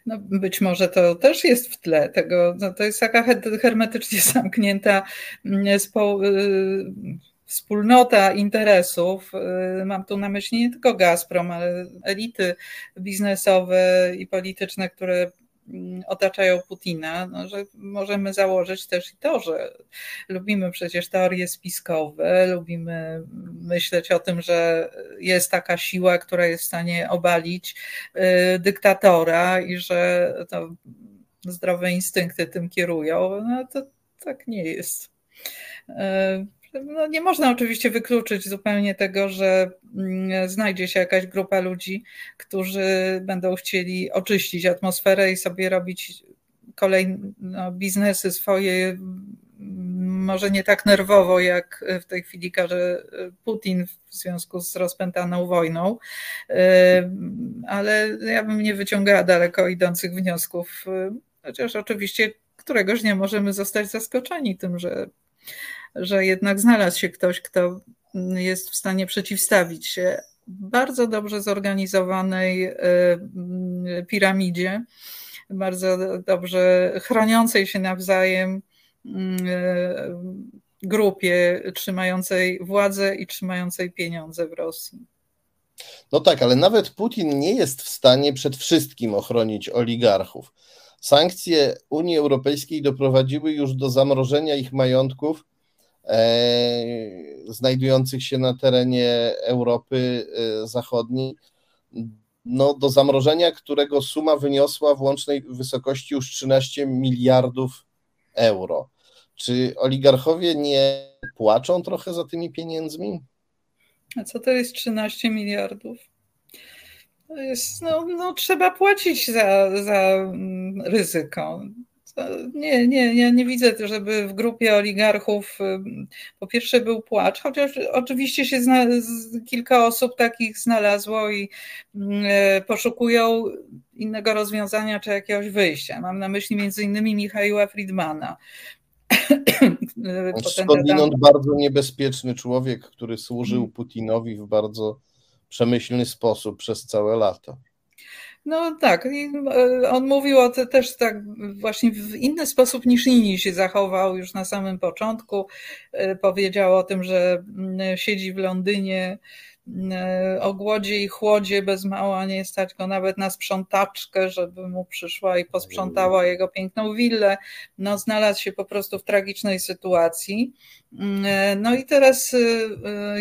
No, być może to też jest w tle tego. No, to jest taka hermetycznie zamknięta mm, spo, y, wspólnota interesów, y, mam tu na myśli nie tylko Gazprom, ale elity biznesowe i polityczne, które otaczają Putina, no, że możemy założyć też i to, że lubimy przecież teorie spiskowe, lubimy myśleć o tym, że jest taka siła, która jest w stanie obalić y, dyktatora i że to zdrowe instynkty tym kierują. No to tak nie jest. Y, no nie można oczywiście wykluczyć zupełnie tego, że mm, znajdzie się jakaś grupa ludzi, którzy będą chcieli oczyścić atmosferę i sobie robić kolejne no, biznesy swoje, mm, może nie tak nerwowo, jak w tej chwili każe Putin w związku z rozpętaną wojną, ale ja bym nie wyciągała daleko idących wniosków, chociaż oczywiście któregoś dnia możemy zostać zaskoczeni tym, że że jednak znalazł się ktoś, kto jest w stanie przeciwstawić się bardzo dobrze zorganizowanej y, y, piramidzie, bardzo dobrze chroniącej się nawzajem y, grupie trzymającej władzę i trzymającej pieniądze w Rosji. No tak, ale nawet Putin nie jest w stanie przed wszystkim ochronić oligarchów. Sankcje Unii Europejskiej doprowadziły już do zamrożenia ich majątków znajdujących się na terenie Europy e, Zachodniej, no, do zamrożenia, którego suma wyniosła w łącznej wysokości już 13 miliardów euro. Czy oligarchowie nie płaczą trochę za tymi pieniędzmi? A co to jest 13 miliardów? To jest, no, no trzeba płacić za, za mm, ryzyko nie, nie, ja nie widzę, żeby w grupie oligarchów po pierwsze był płacz, chociaż oczywiście się zna, kilka osób takich znalazło i e, poszukują innego rozwiązania czy jakiegoś wyjścia. Mam na myśli między innymi Michała Friedmana. Skądinąd bardzo niebezpieczny człowiek, który służył mm. Putinowi w bardzo przemyślny sposób przez całe lata. No tak, e, on mówił o tym też tak właśnie w inny sposób niż inni się zachował już na samym początku. E, powiedział o tym, że mm, siedzi w Londynie o głodzie i chłodzie bez mała nie stać go nawet na sprzątaczkę, żeby mu przyszła i posprzątała jego piękną willę. No, znalazł się po prostu w tragicznej sytuacji. Mm, e, no i teraz e,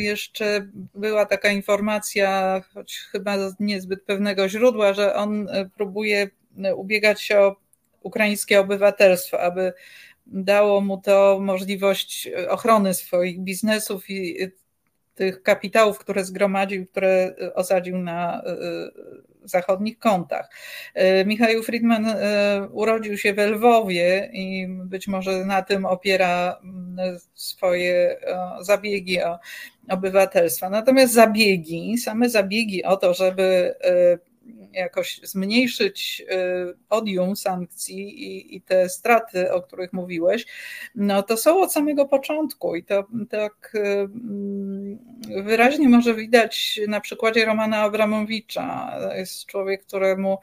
jeszcze była taka informacja, choć chyba niezbyt pewnego źródła, że on próbuje ubiegać się o ukraińskie obywatelstwo, aby dało mu to możliwość ochrony swoich biznesów i tych kapitałów, które zgromadził, które y, osadził na y, y, zachodnich kontach. Michał Friedman urodził się w Lwowie i być może na tym opiera mm, swoje zabiegi o obywatelstwa. Natomiast zabiegi, same zabiegi o to, żeby jakoś zmniejszyć y, odium sankcji i, i, te straty, o których mówiłeś, no to są od samego początku i to tak y, wyraźnie może widać na przykładzie Romana Abramowicza. To jest człowiek, któremu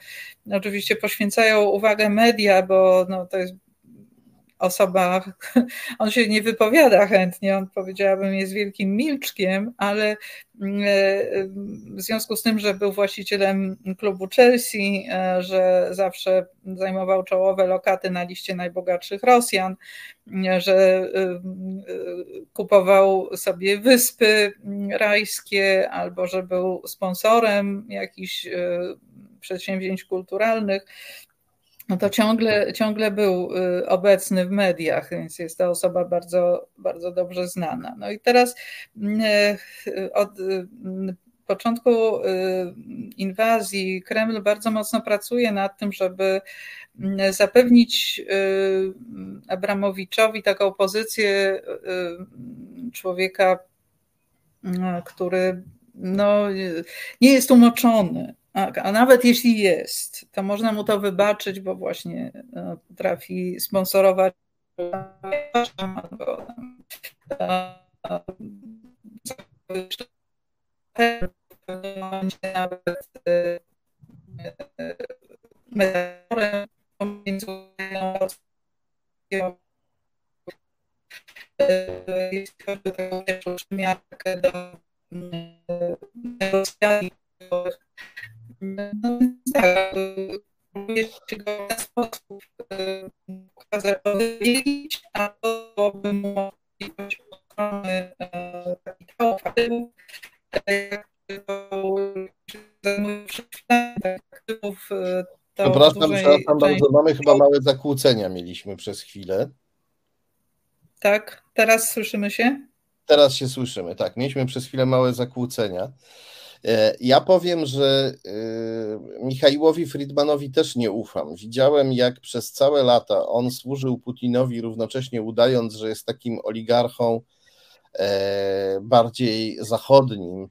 oczywiście poświęcają uwagę media, bo no to jest osoba, on się nie wypowiada chętnie, on powiedziałabym jest wielkim milczkiem, ale mm, e, w związku z tym, że był właścicielem klubu Chelsea, e, że zawsze zajmował czołowe lokaty na liście najbogatszych Rosjan, że e, kupował sobie wyspy rajskie albo że był sponsorem jakichś przedsięwzięć kulturalnych, no to ciągle, ciągle był y, obecny w mediach, więc jest to osoba bardzo, bardzo dobrze znana. No i teraz y, od y, początku inwazji Kreml bardzo mocno pracuje nad tym, żeby zapewnić Abramowiczowi taką pozycję człowieka, który no, nie jest umoczony, a, a, nawet jeśli jest, to można mu to wybaczyć, bo właśnie e, potrafi sponsorować nawet pomiędzy do negocjacji próbuję się go w ten sposób powiedzieć, a to byłoby mu możliwość ochrony kapitału, aktywów, aktywów Przepraszam, przepraszam bardzo, mamy chyba małe zakłócenia mieliśmy przez chwilę. Tak, teraz słyszymy się? Teraz się słyszymy, tak. Mieliśmy przez chwilę małe zakłócenia. E, ja powiem, że e, Michaiłowi Friedmanowi też nie ufam. Widziałem, jak przez całe lata on służył Putinowi, równocześnie udając, że jest takim oligarchą e, bardziej zachodnim,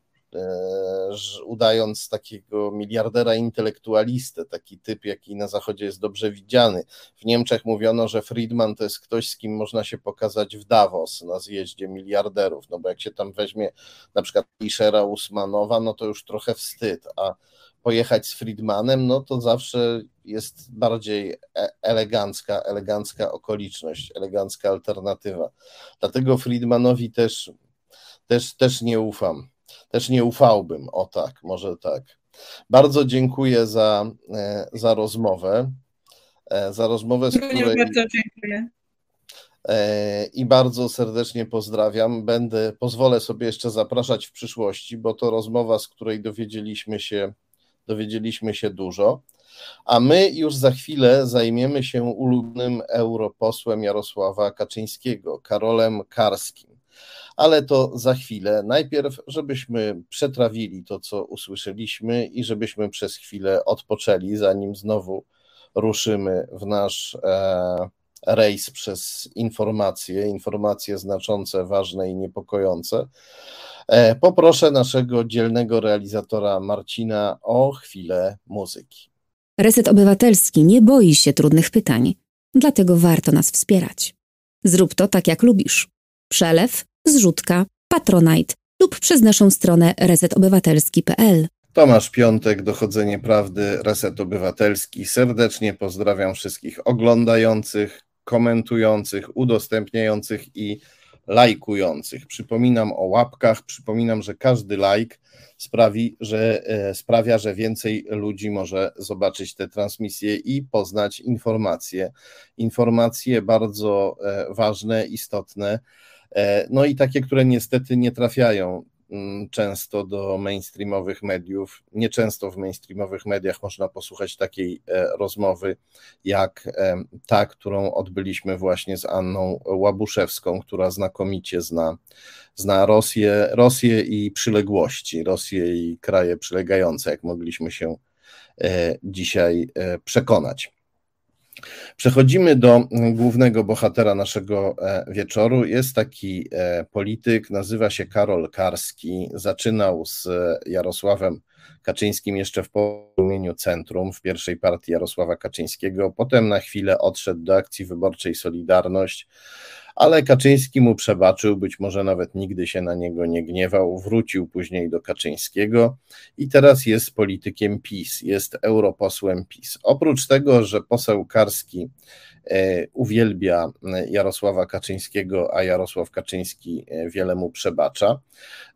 udając takiego miliardera intelektualistę, taki typ, jaki na Zachodzie jest dobrze widziany. W Niemczech mówiono, że Friedman to jest ktoś, z kim można się pokazać w Davos na zjeździe miliarderów, no bo jak się tam weźmie na przykład Iszera Usmanowa, no to już trochę wstyd, a pojechać z Friedmanem, no to zawsze jest bardziej e, elegancka, elegancka okoliczność, elegancka alternatywa. Dlatego Friedmanowi też, też, też nie ufam też nie ufałbym. O tak, może tak. Bardzo dziękuję za, e, za rozmowę. E, za rozmowę, z której. Bardzo dziękuję. E, I bardzo serdecznie pozdrawiam. Będę, pozwolę sobie jeszcze zapraszać w przyszłości, bo to rozmowa, z której dowiedzieliśmy się, dowiedzieliśmy się dużo. A my już za chwilę zajmiemy się ulubionym europosłem Jarosława Kaczyńskiego, Karolem Karskim ale to za chwilę. Najpierw, żebyśmy przetrawili to, co usłyszeliśmy i żebyśmy przez chwilę odpoczęli, zanim znowu ruszymy w nasz e, rejs przez informacje, informacje znaczące, ważne i niepokojące. E, poproszę naszego dzielnego realizatora Marcina o chwilę muzyki. Reset Obywatelski nie boi się trudnych pytań, dlatego warto nas wspierać. Zrób to tak, jak lubisz. Przelew zrzutka, patronite lub przez naszą stronę resetobywatelski.pl. Tomasz Piątek, Dochodzenie Prawdy, Reset Obywatelski. Serdecznie pozdrawiam wszystkich oglądających, komentujących, udostępniających i lajkujących. Przypominam o łapkach, przypominam, że każdy lajk sprawi, że, e, sprawia, że więcej ludzi może zobaczyć te transmisje i poznać informacje. Informacje bardzo e, ważne, istotne no i takie, które niestety nie trafiają mm, często do mainstreamowych mediów. Nieczęsto w mainstreamowych mediach można posłuchać takiej e, rozmowy jak e, ta, którą odbyliśmy właśnie z Anną Łabuszewską, która znakomicie zna, zna Rosję, Rosję i przyległości, Rosję i kraje przylegające, jak mogliśmy się dzisiaj przekonać. Przechodzimy do głównego bohatera naszego e, wieczoru. Jest taki e, polityk, nazywa się Karol Karski. Zaczynał z Jarosławem Kaczyńskim jeszcze w porozumieniu Centrum w pierwszej partii Jarosława Kaczyńskiego. Potem na chwilę odszedł do akcji wyborczej Solidarność, ale Kaczyński mu przebaczył, być może nawet nigdy się na niego nie gniewał, wrócił później do Kaczyńskiego i teraz jest politykiem PiS, jest europosłem PiS. Oprócz tego, że poseł Karski e, uwielbia Jarosława Kaczyńskiego, a Jarosław Kaczyński e, wiele mu przebacza,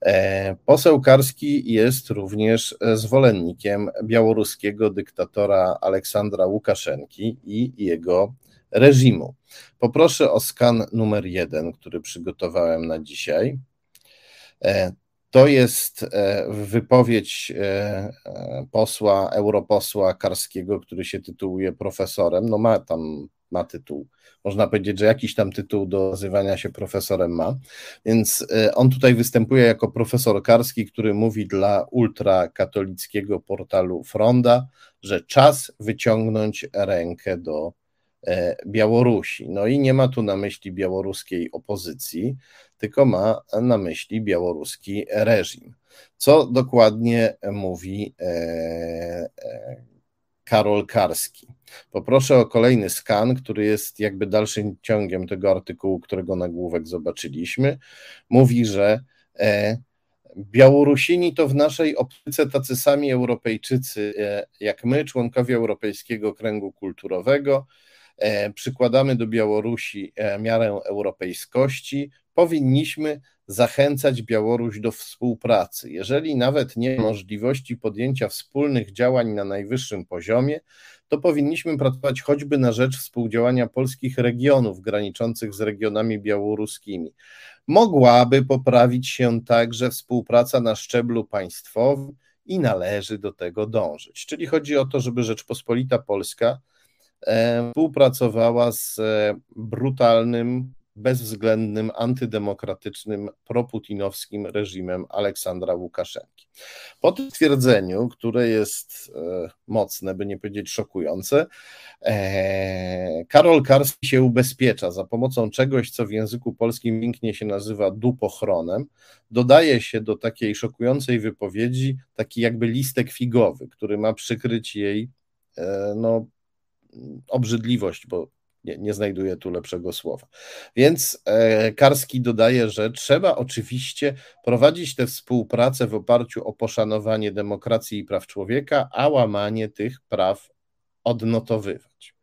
e, poseł Karski jest również zwolennikiem białoruskiego dyktatora Aleksandra Łukaszenki i jego reżimu. Poproszę o skan numer jeden, który przygotowałem na dzisiaj. E, to jest e, wypowiedź e, posła, europosła Karskiego, który się tytułuje profesorem. No ma tam ma tytuł. Można powiedzieć, że jakiś tam tytuł do nazywania się profesorem ma. Więc on tutaj występuje jako profesor Karski, który mówi dla ultrakatolickiego portalu Fronda, że czas wyciągnąć rękę do Białorusi. No i nie ma tu na myśli białoruskiej opozycji, tylko ma na myśli białoruski reżim. Co dokładnie mówi e, e, Karol Karski. Poproszę o kolejny skan, który jest jakby dalszym ciągiem tego artykułu, którego nagłówek zobaczyliśmy. Mówi, że Białorusini to w naszej optyce tacy sami Europejczycy jak my, członkowie Europejskiego Kręgu Kulturowego, E, przykładamy do Białorusi e, miarę europejskości, powinniśmy zachęcać Białoruś do współpracy. Jeżeli nawet nie ma możliwości podjęcia wspólnych działań na najwyższym poziomie, to powinniśmy pracować choćby na rzecz współdziałania polskich regionów graniczących z regionami białoruskimi. Mogłaby poprawić się także współpraca na szczeblu państwowym i należy do tego dążyć. Czyli chodzi o to, żeby Rzeczpospolita Polska E, współpracowała z e, brutalnym, bezwzględnym, antydemokratycznym, proputinowskim reżimem Aleksandra Łukaszenki. Po tym stwierdzeniu, które jest e, mocne, by nie powiedzieć szokujące, Karol Karski się ubezpiecza za pomocą czegoś, co w języku polskim pięknie się nazywa dupochronem. Dodaje się do takiej szokującej wypowiedzi taki jakby listek figowy, który ma przykryć jej no, obrzydliwość, bo nie, nie znajduję tu lepszego słowa. Więc e, Karski dodaje, że trzeba oczywiście prowadzić tę współpracę w oparciu o poszanowanie demokracji i praw człowieka, a łamanie tych praw odnotowywać.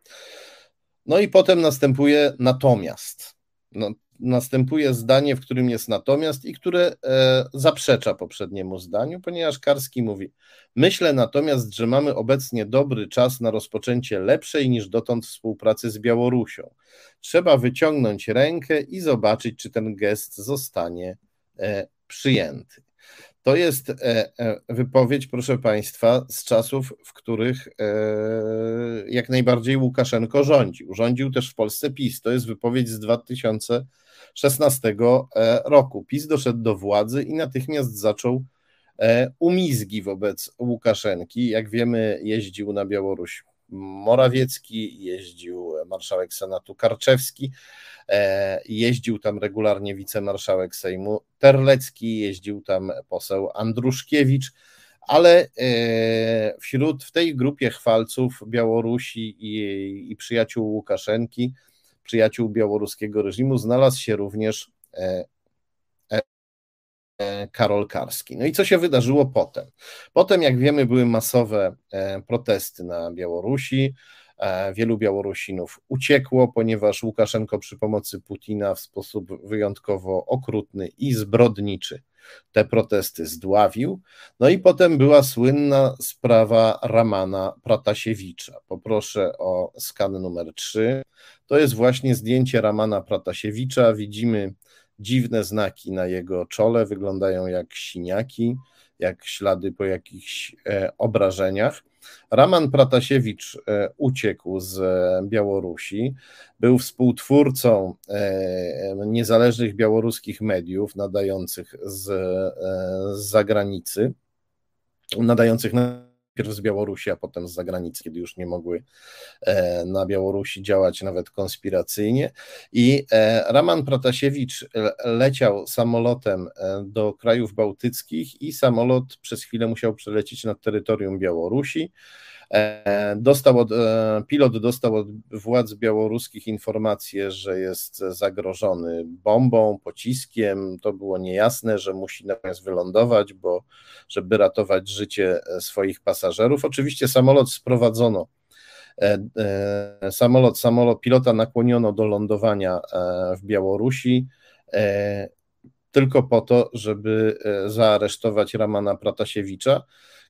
No i potem następuje natomiast. No, następuje zdanie, w którym jest natomiast i które e, zaprzecza poprzedniemu zdaniu, ponieważ Karski mówi: Myślę natomiast, że mamy obecnie dobry czas na rozpoczęcie lepszej niż dotąd współpracy z Białorusią. Trzeba wyciągnąć rękę i zobaczyć, czy ten gest zostanie e, przyjęty. To jest e, e, wypowiedź, proszę Państwa, z czasów, w których e, jak najbardziej Łukaszenko rządził. Rządził też w Polsce PiS. To jest wypowiedź z 2016 roku. PiS doszedł do władzy i natychmiast zaczął umizgi wobec Łukaszenki. Jak wiemy, jeździł na Białoruś Morawiecki, jeździł marszałek Senatu Karczewski. E, jeździł tam regularnie wicemarszałek Sejmu Terlecki, jeździł tam poseł Andruszkiewicz, ale e, wśród w tej grupie chwalców Białorusi i, i przyjaciół Łukaszenki, przyjaciół białoruskiego reżimu, znalazł się również e, Karol Karski. No i co się wydarzyło potem? Potem, jak wiemy, były masowe protesty na Białorusi. E, wielu Białorusinów uciekło, ponieważ Łukaszenko przy pomocy Putina w sposób wyjątkowo okrutny i zbrodniczy te protesty zdławił. No i potem była słynna sprawa Ramana Pratasiewicza. Poproszę o skan numer 3. To jest właśnie zdjęcie Ramana Pratasiewicza. Widzimy dziwne znaki na jego czole, wyglądają jak siniaki, jak ślady po jakichś e, obrażeniach. Raman Pratasiewicz e, uciekł z e, Białorusi, był współtwórcą niezależnych białoruskich mediów nadających z, z zagranicy, nadających na najpierw z Białorusi, a potem z zagranicy, kiedy już nie mogły e, na Białorusi działać nawet konspiracyjnie. I e, Raman Pratasiewicz leciał samolotem e, do krajów bałtyckich i samolot przez chwilę musiał przelecieć nad terytorium Białorusi. E, dostał od, e, pilot dostał od władz białoruskich informację, że jest zagrożony bombą, pociskiem. To było niejasne, że musi natomiast wylądować, bo żeby ratować życie e, swoich pasażerów. Oczywiście samolot sprowadzono. Samolot, samolot pilota nakłoniono do lądowania w Białorusi tylko po to, żeby zaaresztować Ramana Pratasiewicza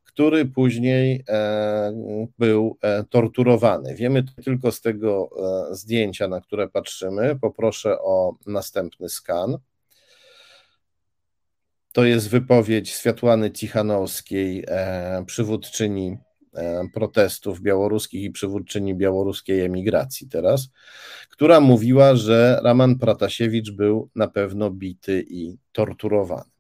który później e, był e, torturowany. Wiemy tylko z tego e, zdjęcia, na które patrzymy. Poproszę o następny skan. To jest wypowiedź Światłany Cichanowskiej, przywódczyni protestów białoruskich i przywódczyni białoruskiej emigracji teraz, która mówiła, że Raman Pratasiewicz był na pewno bity i torturowany.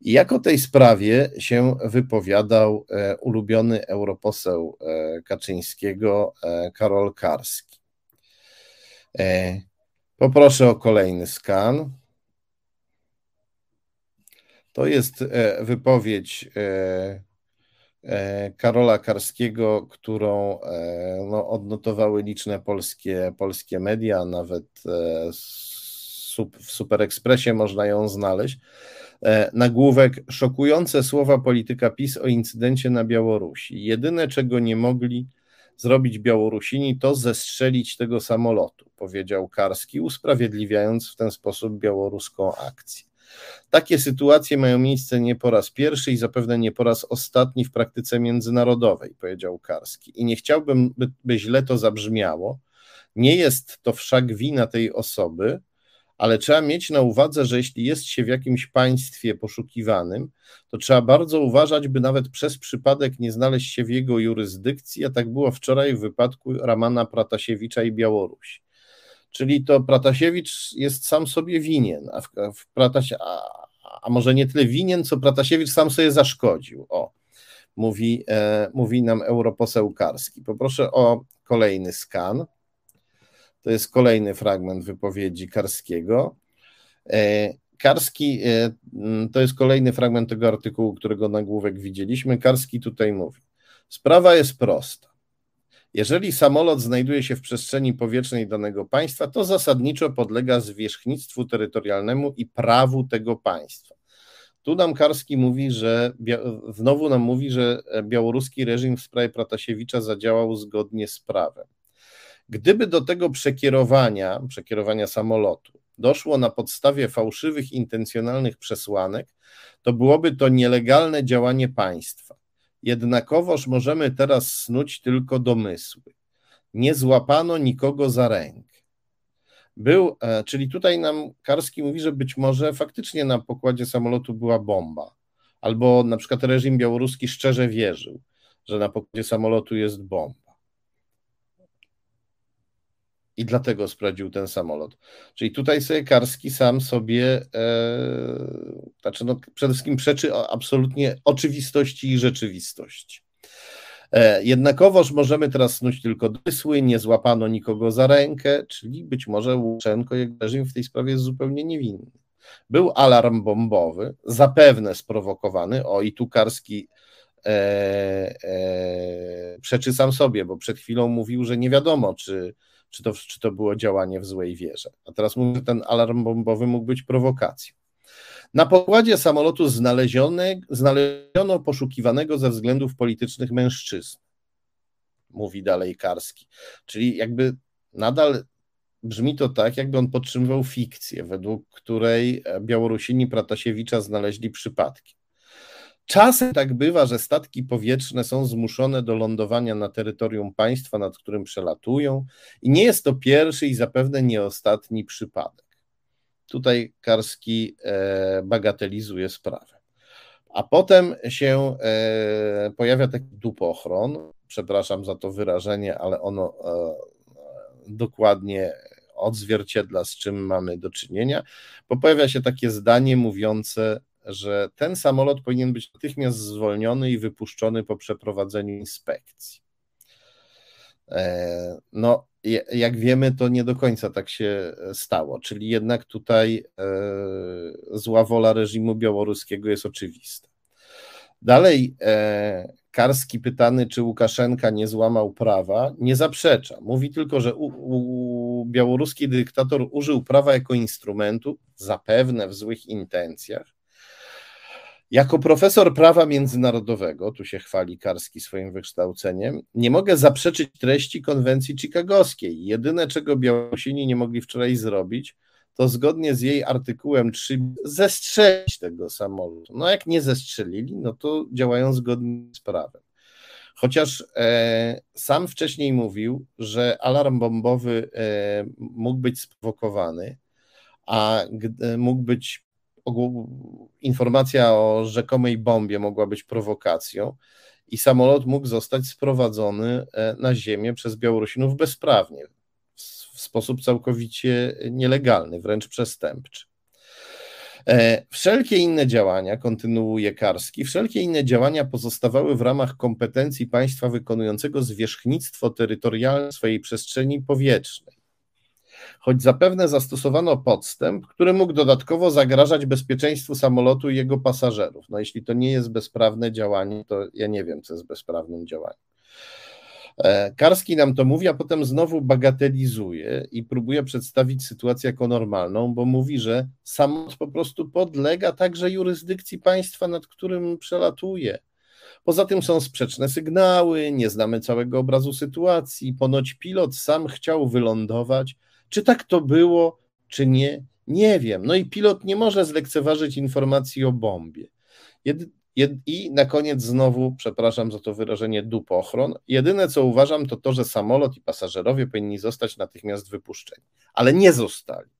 I jak o tej sprawie się wypowiadał e, ulubiony europoseł e, Kaczyńskiego e, Karol Karski. Poproszę o kolejny skan. To jest wypowiedź Karola Karskiego, którą no, odnotowały liczne polskie, polskie media, nawet w Super Expressie można ją znaleźć. E, nagłówek szokujące słowa polityka PiS o incydencie na Białorusi. Jedyne, czego nie mogli zrobić Białorusini, to zestrzelić tego samolotu, powiedział Karski, usprawiedliwiając w ten sposób białoruską akcję. Takie sytuacje mają miejsce nie po raz pierwszy i zapewne nie po raz ostatni w praktyce międzynarodowej, powiedział Karski. I nie chciałbym, by, by źle to zabrzmiało. Nie jest to wszak wina tej osoby, ale trzeba mieć na uwadze, że jeśli jest się w jakimś państwie poszukiwanym, to trzeba bardzo uważać, by nawet przez przypadek nie znaleźć się w jego jurysdykcji, a tak było wczoraj w wypadku Ramana Pratasiewicza i Białorusi. Czyli to Pratasiewicz jest sam sobie winien, a, w, w a, a może nie tyle winien, co Pratasiewicz sam sobie zaszkodził. O, mówi, e, mówi nam europoseł Karski. Poproszę o kolejny skan. To jest kolejny fragment wypowiedzi Karskiego. E, Karski, e, to jest kolejny fragment tego artykułu, którego nagłówek widzieliśmy. Karski tutaj mówi: Sprawa jest prosta. Jeżeli samolot znajduje się w przestrzeni powietrznej danego państwa, to zasadniczo podlega zwierzchnictwu terytorialnemu i prawu tego państwa. Tu nam Karski mówi, że znowu nam mówi, że białoruski reżim w sprawie Pratasiewicza zadziałał zgodnie z prawem. Gdyby do tego przekierowania, przekierowania samolotu doszło na podstawie fałszywych, intencjonalnych przesłanek, to byłoby to nielegalne działanie państwa. Jednakowoż możemy teraz snuć tylko domysły. Nie złapano nikogo za rękę. Był, e, czyli tutaj nam Karski mówi, że być może faktycznie na pokładzie samolotu była bomba, albo na przykład reżim białoruski szczerze wierzył, że na pokładzie samolotu jest bomba i dlatego sprawdził ten samolot. Czyli tutaj sobie Karski sam sobie, e, znaczy no, przede wszystkim przeczy absolutnie oczywistości i rzeczywistości. E, jednakowoż możemy teraz snuć tylko dysły, nie złapano nikogo za rękę, czyli być może Łukaszenko, jak reżim w tej sprawie jest zupełnie niewinny. Był alarm bombowy, zapewne sprowokowany, o i tu Karski e, e, przeczy sam sobie, bo przed chwilą mówił, że nie wiadomo, czy czy to, czy to było działanie w złej wierze. A teraz ten alarm bombowy mógł być prowokacją. Na pokładzie samolotu znaleziono poszukiwanego ze względów politycznych mężczyzn, mówi dalej Karski. Czyli jakby nadal brzmi to tak, jakby on podtrzymywał fikcję, według której Białorusini Pratasiewicza znaleźli przypadkiem. Czasem tak bywa, że statki powietrzne są zmuszone do lądowania na terytorium państwa, nad którym przelatują, i nie jest to pierwszy i zapewne nie ostatni przypadek. Tutaj Karski e, bagatelizuje sprawę. A potem się e, pojawia taki dupochron, przepraszam za to wyrażenie, ale ono e, dokładnie odzwierciedla, z czym mamy do czynienia, bo pojawia się takie zdanie mówiące, że ten samolot powinien być natychmiast zwolniony i wypuszczony po przeprowadzeniu inspekcji. E, no, jak wiemy, to nie do końca tak się stało, czyli jednak tutaj e, zła wola reżimu białoruskiego jest oczywista. Dalej, e, Karski pytany, czy Łukaszenka nie złamał prawa, nie zaprzecza. Mówi tylko, że u, u, białoruski dyktator użył prawa jako instrumentu, zapewne w złych intencjach. Jako profesor prawa międzynarodowego, tu się chwali Karski swoim wykształceniem, nie mogę zaprzeczyć treści konwencji chicagowskiej. Jedyne, czego Białorusini nie mogli wczoraj zrobić, to zgodnie z jej artykułem 3 zestrzelić tego samolotu. No jak nie zestrzelili, no to działają zgodnie z prawem. Chociaż e, sam wcześniej mówił, że alarm bombowy e, mógł być sprowokowany, a e, mógł być informacja o rzekomej bombie mogła być prowokacją i samolot mógł zostać sprowadzony e, na ziemię przez Białorusinów bezprawnie w sposób całkowicie nielegalny, wręcz przestępczy. E, wszelkie inne działania, kontynuuje Karski, wszelkie inne działania pozostawały w ramach kompetencji państwa wykonującego zwierzchnictwo terytorialne swojej przestrzeni powietrznej. Choć zapewne zastosowano podstęp, który mógł dodatkowo zagrażać bezpieczeństwu samolotu i jego pasażerów. No jeśli to nie jest bezprawne działanie, to ja nie wiem, co jest bezprawnym działaniem. E, Karski nam to mówi, a potem znowu bagatelizuje i próbuje przedstawić sytuację jako normalną, bo mówi, że samolot po prostu podlega także jurysdykcji państwa, nad którym przelatuje. Poza tym są sprzeczne sygnały, nie znamy całego obrazu sytuacji. Ponoć pilot sam chciał wylądować. Czy tak to było, czy nie? Nie wiem. No i pilot nie może zlekceważyć informacji o bombie. I na koniec znowu, przepraszam za to wyrażenie, dupochron. Jedyne co uważam, to to, że samolot i pasażerowie powinni zostać natychmiast wypuszczeni, ale nie zostali.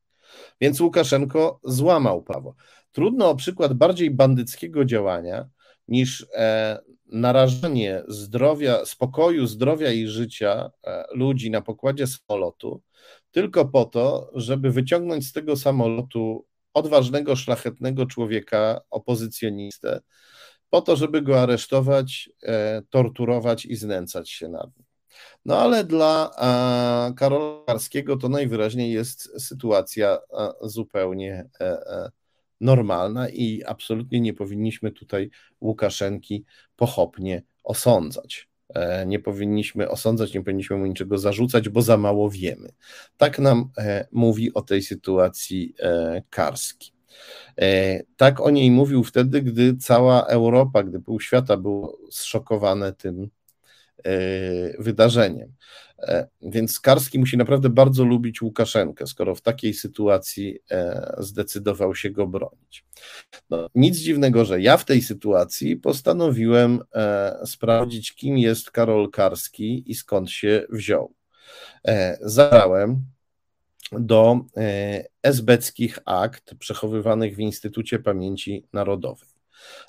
Więc Łukaszenko złamał prawo. Trudno o przykład bardziej bandyckiego działania niż e, narażanie zdrowia, spokoju, zdrowia i życia e, ludzi na pokładzie samolotu, tylko po to, żeby wyciągnąć z tego samolotu odważnego, szlachetnego człowieka, opozycjonistę, po to, żeby go aresztować, e, torturować i znęcać się nad nim. No ale dla Karola Karskiego to najwyraźniej jest sytuacja zupełnie e, e, normalna i absolutnie nie powinniśmy tutaj Łukaszenki pochopnie osądzać. Nie powinniśmy osądzać, nie powinniśmy mu niczego zarzucać, bo za mało wiemy. Tak nam mówi o tej sytuacji Karski. E, tak o niej mówił wtedy, gdy cała Europa, gdy pół świata było zszokowane tym e, wydarzeniem. E, więc Karski musi naprawdę bardzo lubić Łukaszenkę, skoro w takiej sytuacji zdecydował się go bronić. No, nic dziwnego, że ja w tej sytuacji postanowiłem sprawdzić, kim jest Karol Karski i skąd się wziął. Zabrałem do e, esbeckich akt przechowywanych w Instytucie Pamięci Narodowej.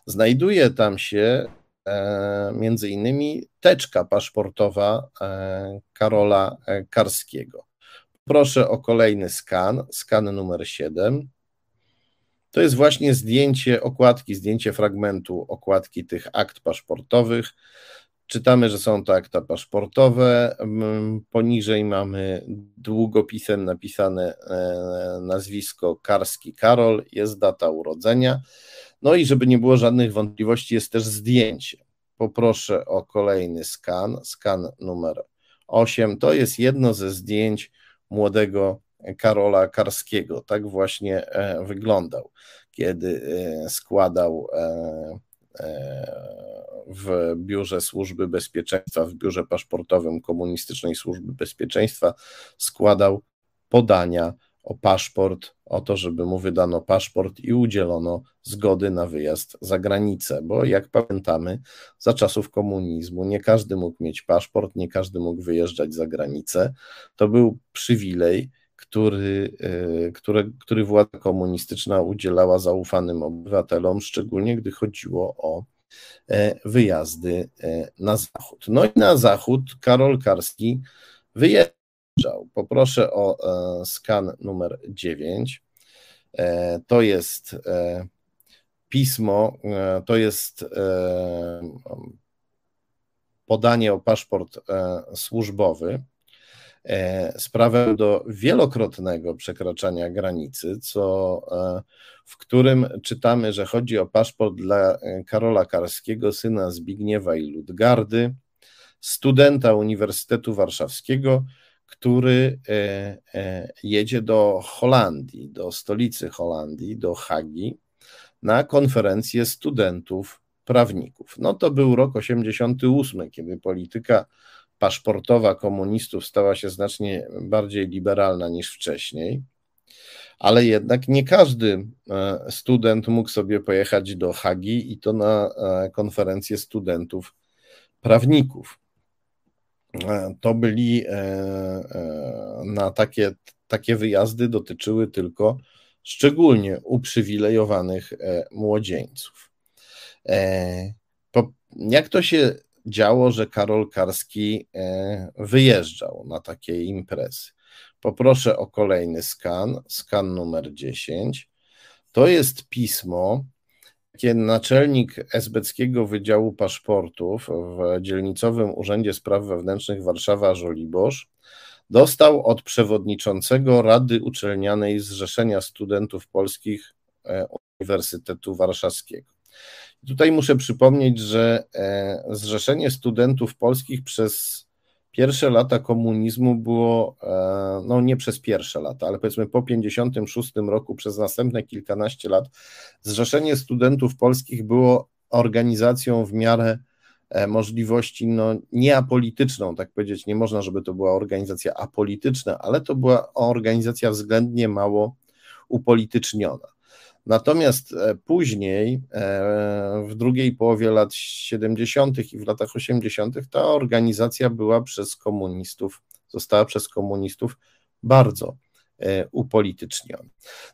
Znajduje tam się e, między innymi teczka paszportowa e, Karola Karskiego. Proszę o kolejny skan, skan numer 7. To jest właśnie zdjęcie okładki, zdjęcie fragmentu okładki tych akt paszportowych. Czytamy, że są to akta paszportowe. Poniżej mamy długopisem napisane e, nazwisko Karski Karol, jest data urodzenia. No i żeby nie było żadnych wątpliwości, jest też zdjęcie. Poproszę o kolejny skan, skan numer 8. To jest jedno ze zdjęć młodego Karola Karskiego. Tak właśnie e, wyglądał, kiedy e, składał w Biurze Służby Bezpieczeństwa, w Biurze Paszportowym Komunistycznej Służby Bezpieczeństwa składał podania o paszport, o to, żeby mu wydano paszport i udzielono zgody na wyjazd za granicę, bo jak pamiętamy, za czasów komunizmu nie każdy mógł mieć paszport, nie każdy mógł wyjeżdżać za granicę. To był przywilej, który, e, który, który władza komunistyczna udzielała zaufanym obywatelom, szczególnie gdy chodziło o E, wyjazdy e, na zachód. No i na zachód Karol Karski wyjeżdżał. Poproszę o e, skan numer 9. To jest pismo to jest podanie o paszport służbowy, sprawę do wielokrotnego przekraczania granicy, co, w którym czytamy, że chodzi o paszport dla Karola Karskiego, syna Zbigniewa i Ludgardy, studenta Uniwersytetu Warszawskiego, który e, e, jedzie do Holandii, do stolicy Holandii, do Hagi, na konferencję studentów prawników. No to był rok 88, kiedy polityka paszportowa komunistów stała się znacznie bardziej liberalna niż wcześniej, ale jednak nie każdy e, student mógł sobie pojechać do Hagi i to na konferencję studentów prawników. E, to byli e, e, na takie, takie wyjazdy dotyczyły tylko szczególnie uprzywilejowanych młodzieńców. Jak to się działo, że Karol Karski wyjeżdżał na takie imprezy? Poproszę o kolejny skan, skan numer 10. To jest pismo, naczelnik esbeckiego Wydziału Paszportów w dzielnicowym Urzędzie Spraw Wewnętrznych Warszawa Żoliborz dostał od przewodniczącego Rady Uczelnianej Zrzeszenia Studentów Polskich e, Uniwersytetu Warszawskiego. Tutaj muszę przypomnieć, że e, Zrzeszenie Studentów Polskich przez pierwsze lata komunizmu było, e, no nie przez pierwsze lata, ale powiedzmy po 56 roku, przez następne kilkanaście lat, Zrzeszenie Studentów Polskich było organizacją w miarę e, możliwości no, nieapolityczną, tak powiedzieć, nie można, żeby to była organizacja apolityczna, ale to była organizacja względnie mało upolityczniona. Natomiast e, później, e, w drugiej połowie lat 70. i w latach 80., ta organizacja była przez komunistów, została przez komunistów bardzo e, upolityczniona.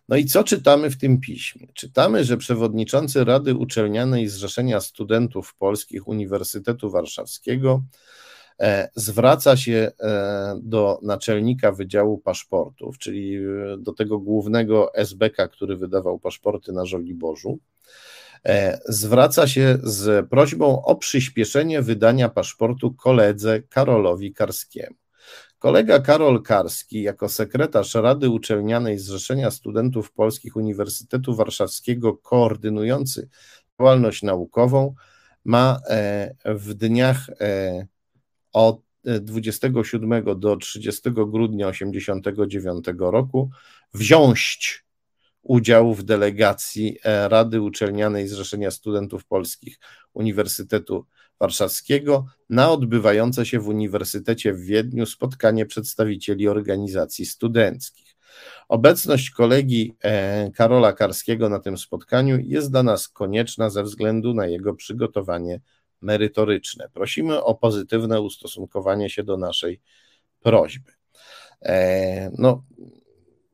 No i co czytamy w tym piśmie? Czytamy, że przewodniczący Rady Uczelnianej Zrzeszenia Studentów Polskich Uniwersytetu Warszawskiego zwraca się e, do naczelnika Wydziału Paszportów, czyli e, do tego głównego SBK, który wydawał paszporty na Żoliborzu. Zwraca się z prośbą o przyspieszenie wydania paszportu koledze Karolowi Karskiemu. Kolega Karol Karski, jako sekretarz Rady Uczelnianej Zrzeszenia Studentów Polskich Uniwersytetu Warszawskiego, koordynujący działalność naukową, ma w dniach od 27 e, do 30 grudnia 1989 roku wziąć udział w delegacji e, Rady Uczelnianej Zrzeszenia Studentów Polskich Uniwersytetu Warszawskiego na odbywające się w Uniwersytecie w Wiedniu spotkanie przedstawicieli organizacji studenckich. Obecność kolegi e, Karola Karskiego na tym spotkaniu jest dla nas konieczna ze względu na jego przygotowanie merytoryczne. Prosimy o pozytywne ustosunkowanie się do naszej prośby. E, no,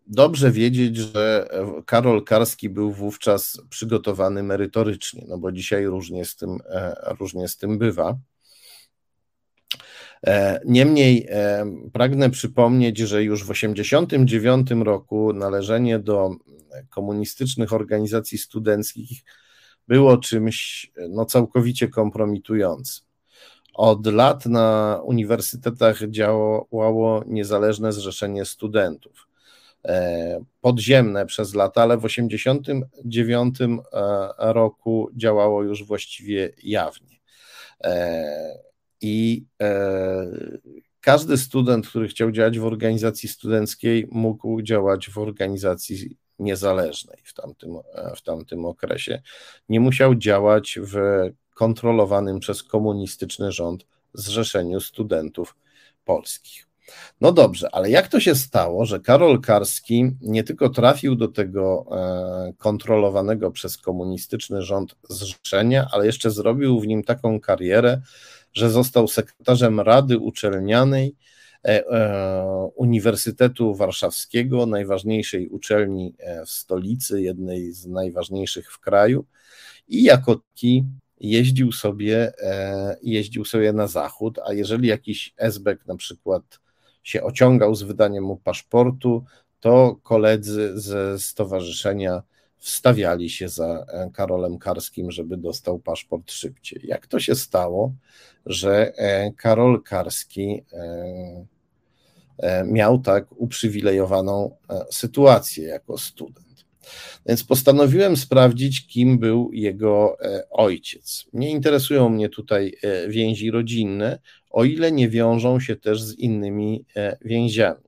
dobrze wiedzieć, że Karol Karski był wówczas przygotowany merytorycznie, no bo dzisiaj różnie z tym, e, różnie z tym bywa. E, niemniej pragnę przypomnieć, że już w 1989 roku należenie do komunistycznych organizacji studenckich było czymś no, całkowicie kompromitującym. Od lat na uniwersytetach działało niezależne zrzeszenie studentów. E, podziemne przez lata, ale w 1989 e, roku działało już właściwie jawnie. E, I każdy student, który chciał działać w organizacji studenckiej, mógł działać w organizacji niezależnej w tamtym, w tamtym okresie. Nie musiał działać w kontrolowanym przez komunistyczny rząd Zrzeszeniu Studentów Polskich. No dobrze, ale jak to się stało, że Karol Karski nie tylko trafił do tego e, kontrolowanego przez komunistyczny rząd zrzeszenia, ale jeszcze zrobił w nim taką karierę, że został sekretarzem Rady Uczelnianej E, e, Uniwersytetu Warszawskiego, najważniejszej uczelni e, w stolicy, jednej z najważniejszych w kraju, i jako taki jeździł sobie, jeździł sobie na zachód, a jeżeli jakiś esbek na przykład się ociągał z wydaniem mu paszportu, to koledzy ze stowarzyszenia wstawiali się za Karolem Karskim, żeby dostał paszport szybciej. Jak to się stało, że Karol Karski miał tak uprzywilejowaną sytuację jako student? Więc postanowiłem sprawdzić, kim był jego e, ojciec. Nie interesują mnie tutaj e, więzi rodzinne, o ile nie wiążą się też z innymi e, więziami.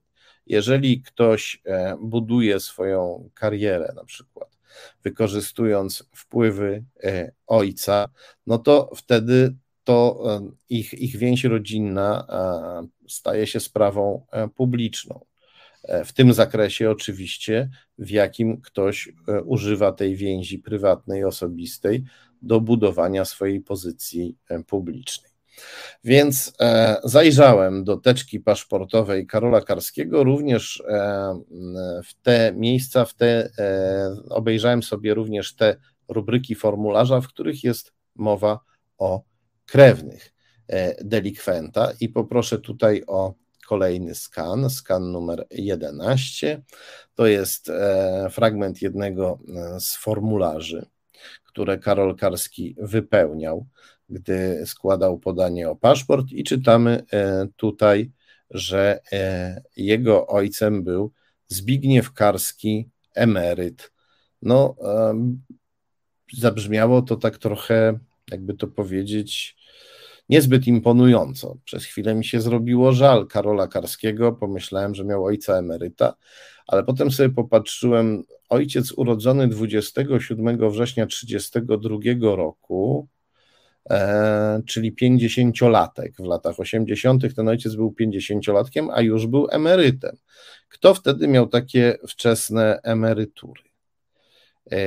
Jeżeli ktoś buduje swoją karierę, na przykład wykorzystując wpływy ojca, no to wtedy to ich, ich więź rodzinna staje się sprawą publiczną. E, w tym zakresie oczywiście, w jakim ktoś e, używa tej więzi prywatnej, osobistej do budowania swojej pozycji e, publicznej. Więc zajrzałem do teczki paszportowej Karola Karskiego, również w te miejsca, w te, obejrzałem sobie również te rubryki formularza, w których jest mowa o krewnych delikwenta i poproszę tutaj o kolejny skan, skan numer 11. To jest e, fragment jednego e, z formularzy, które Karol Karski wypełniał, gdy składał podanie o paszport, i czytamy e, tutaj, że jego ojcem był Zbigniew Karski, emeryt. No, zabrzmiało to tak trochę, jakby to powiedzieć, niezbyt imponująco. Przez chwilę mi się zrobiło żal Karola Karskiego, pomyślałem, że miał ojca emeryta, ale potem sobie popatrzyłem, ojciec urodzony 27 września 1932 roku, e, czyli 50-latek w latach 80., ten ojciec był 50-latkiem, a już był emerytem. Kto wtedy miał takie wczesne emerytury? E,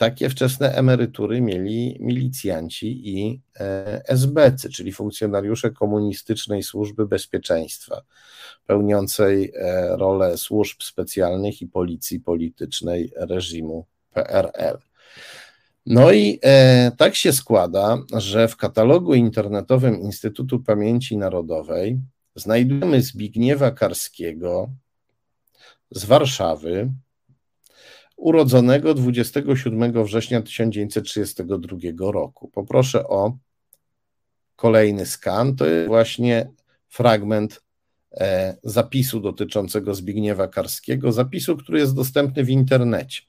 takie wczesne emerytury mieli milicjanci i e, SBC, czyli funkcjonariusze komunistycznej służby bezpieczeństwa, pełniącej e, rolę służb specjalnych i policji politycznej reżimu PRL. No i e, tak się składa, że w katalogu internetowym Instytutu Pamięci Narodowej znajdujemy Zbigniewa Karskiego z Warszawy, urodzonego 27 września 1932 roku. Poproszę o kolejny skan. To jest właśnie fragment e, zapisu dotyczącego Zbigniewa Karskiego, zapisu, który jest dostępny w internecie,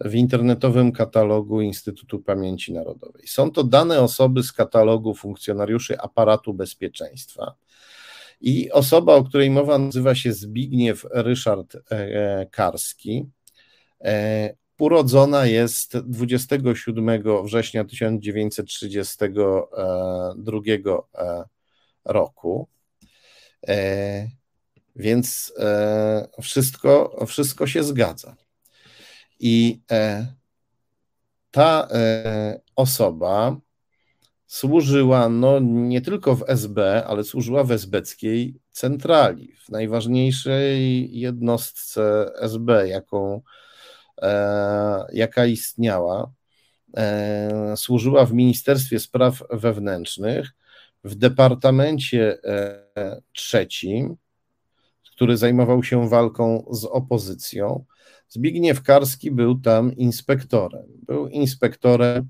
w internetowym katalogu Instytutu Pamięci Narodowej. Są to dane osoby z katalogu funkcjonariuszy aparatu bezpieczeństwa. I osoba, o której mowa, nazywa się Zbigniew Ryszard e, Karski. E, urodzona jest 27 września 1932 e, roku. E, więc wszystko, wszystko się zgadza. I ta osoba służyła no, nie tylko w SB, ale służyła w esbeckiej centrali, w najważniejszej jednostce SB, jaką jaka istniała, e, służyła w Ministerstwie Spraw Wewnętrznych, w Departamencie e, Trzecim, który zajmował się walką z opozycją. Zbigniew Karski był tam inspektorem. Był inspektorem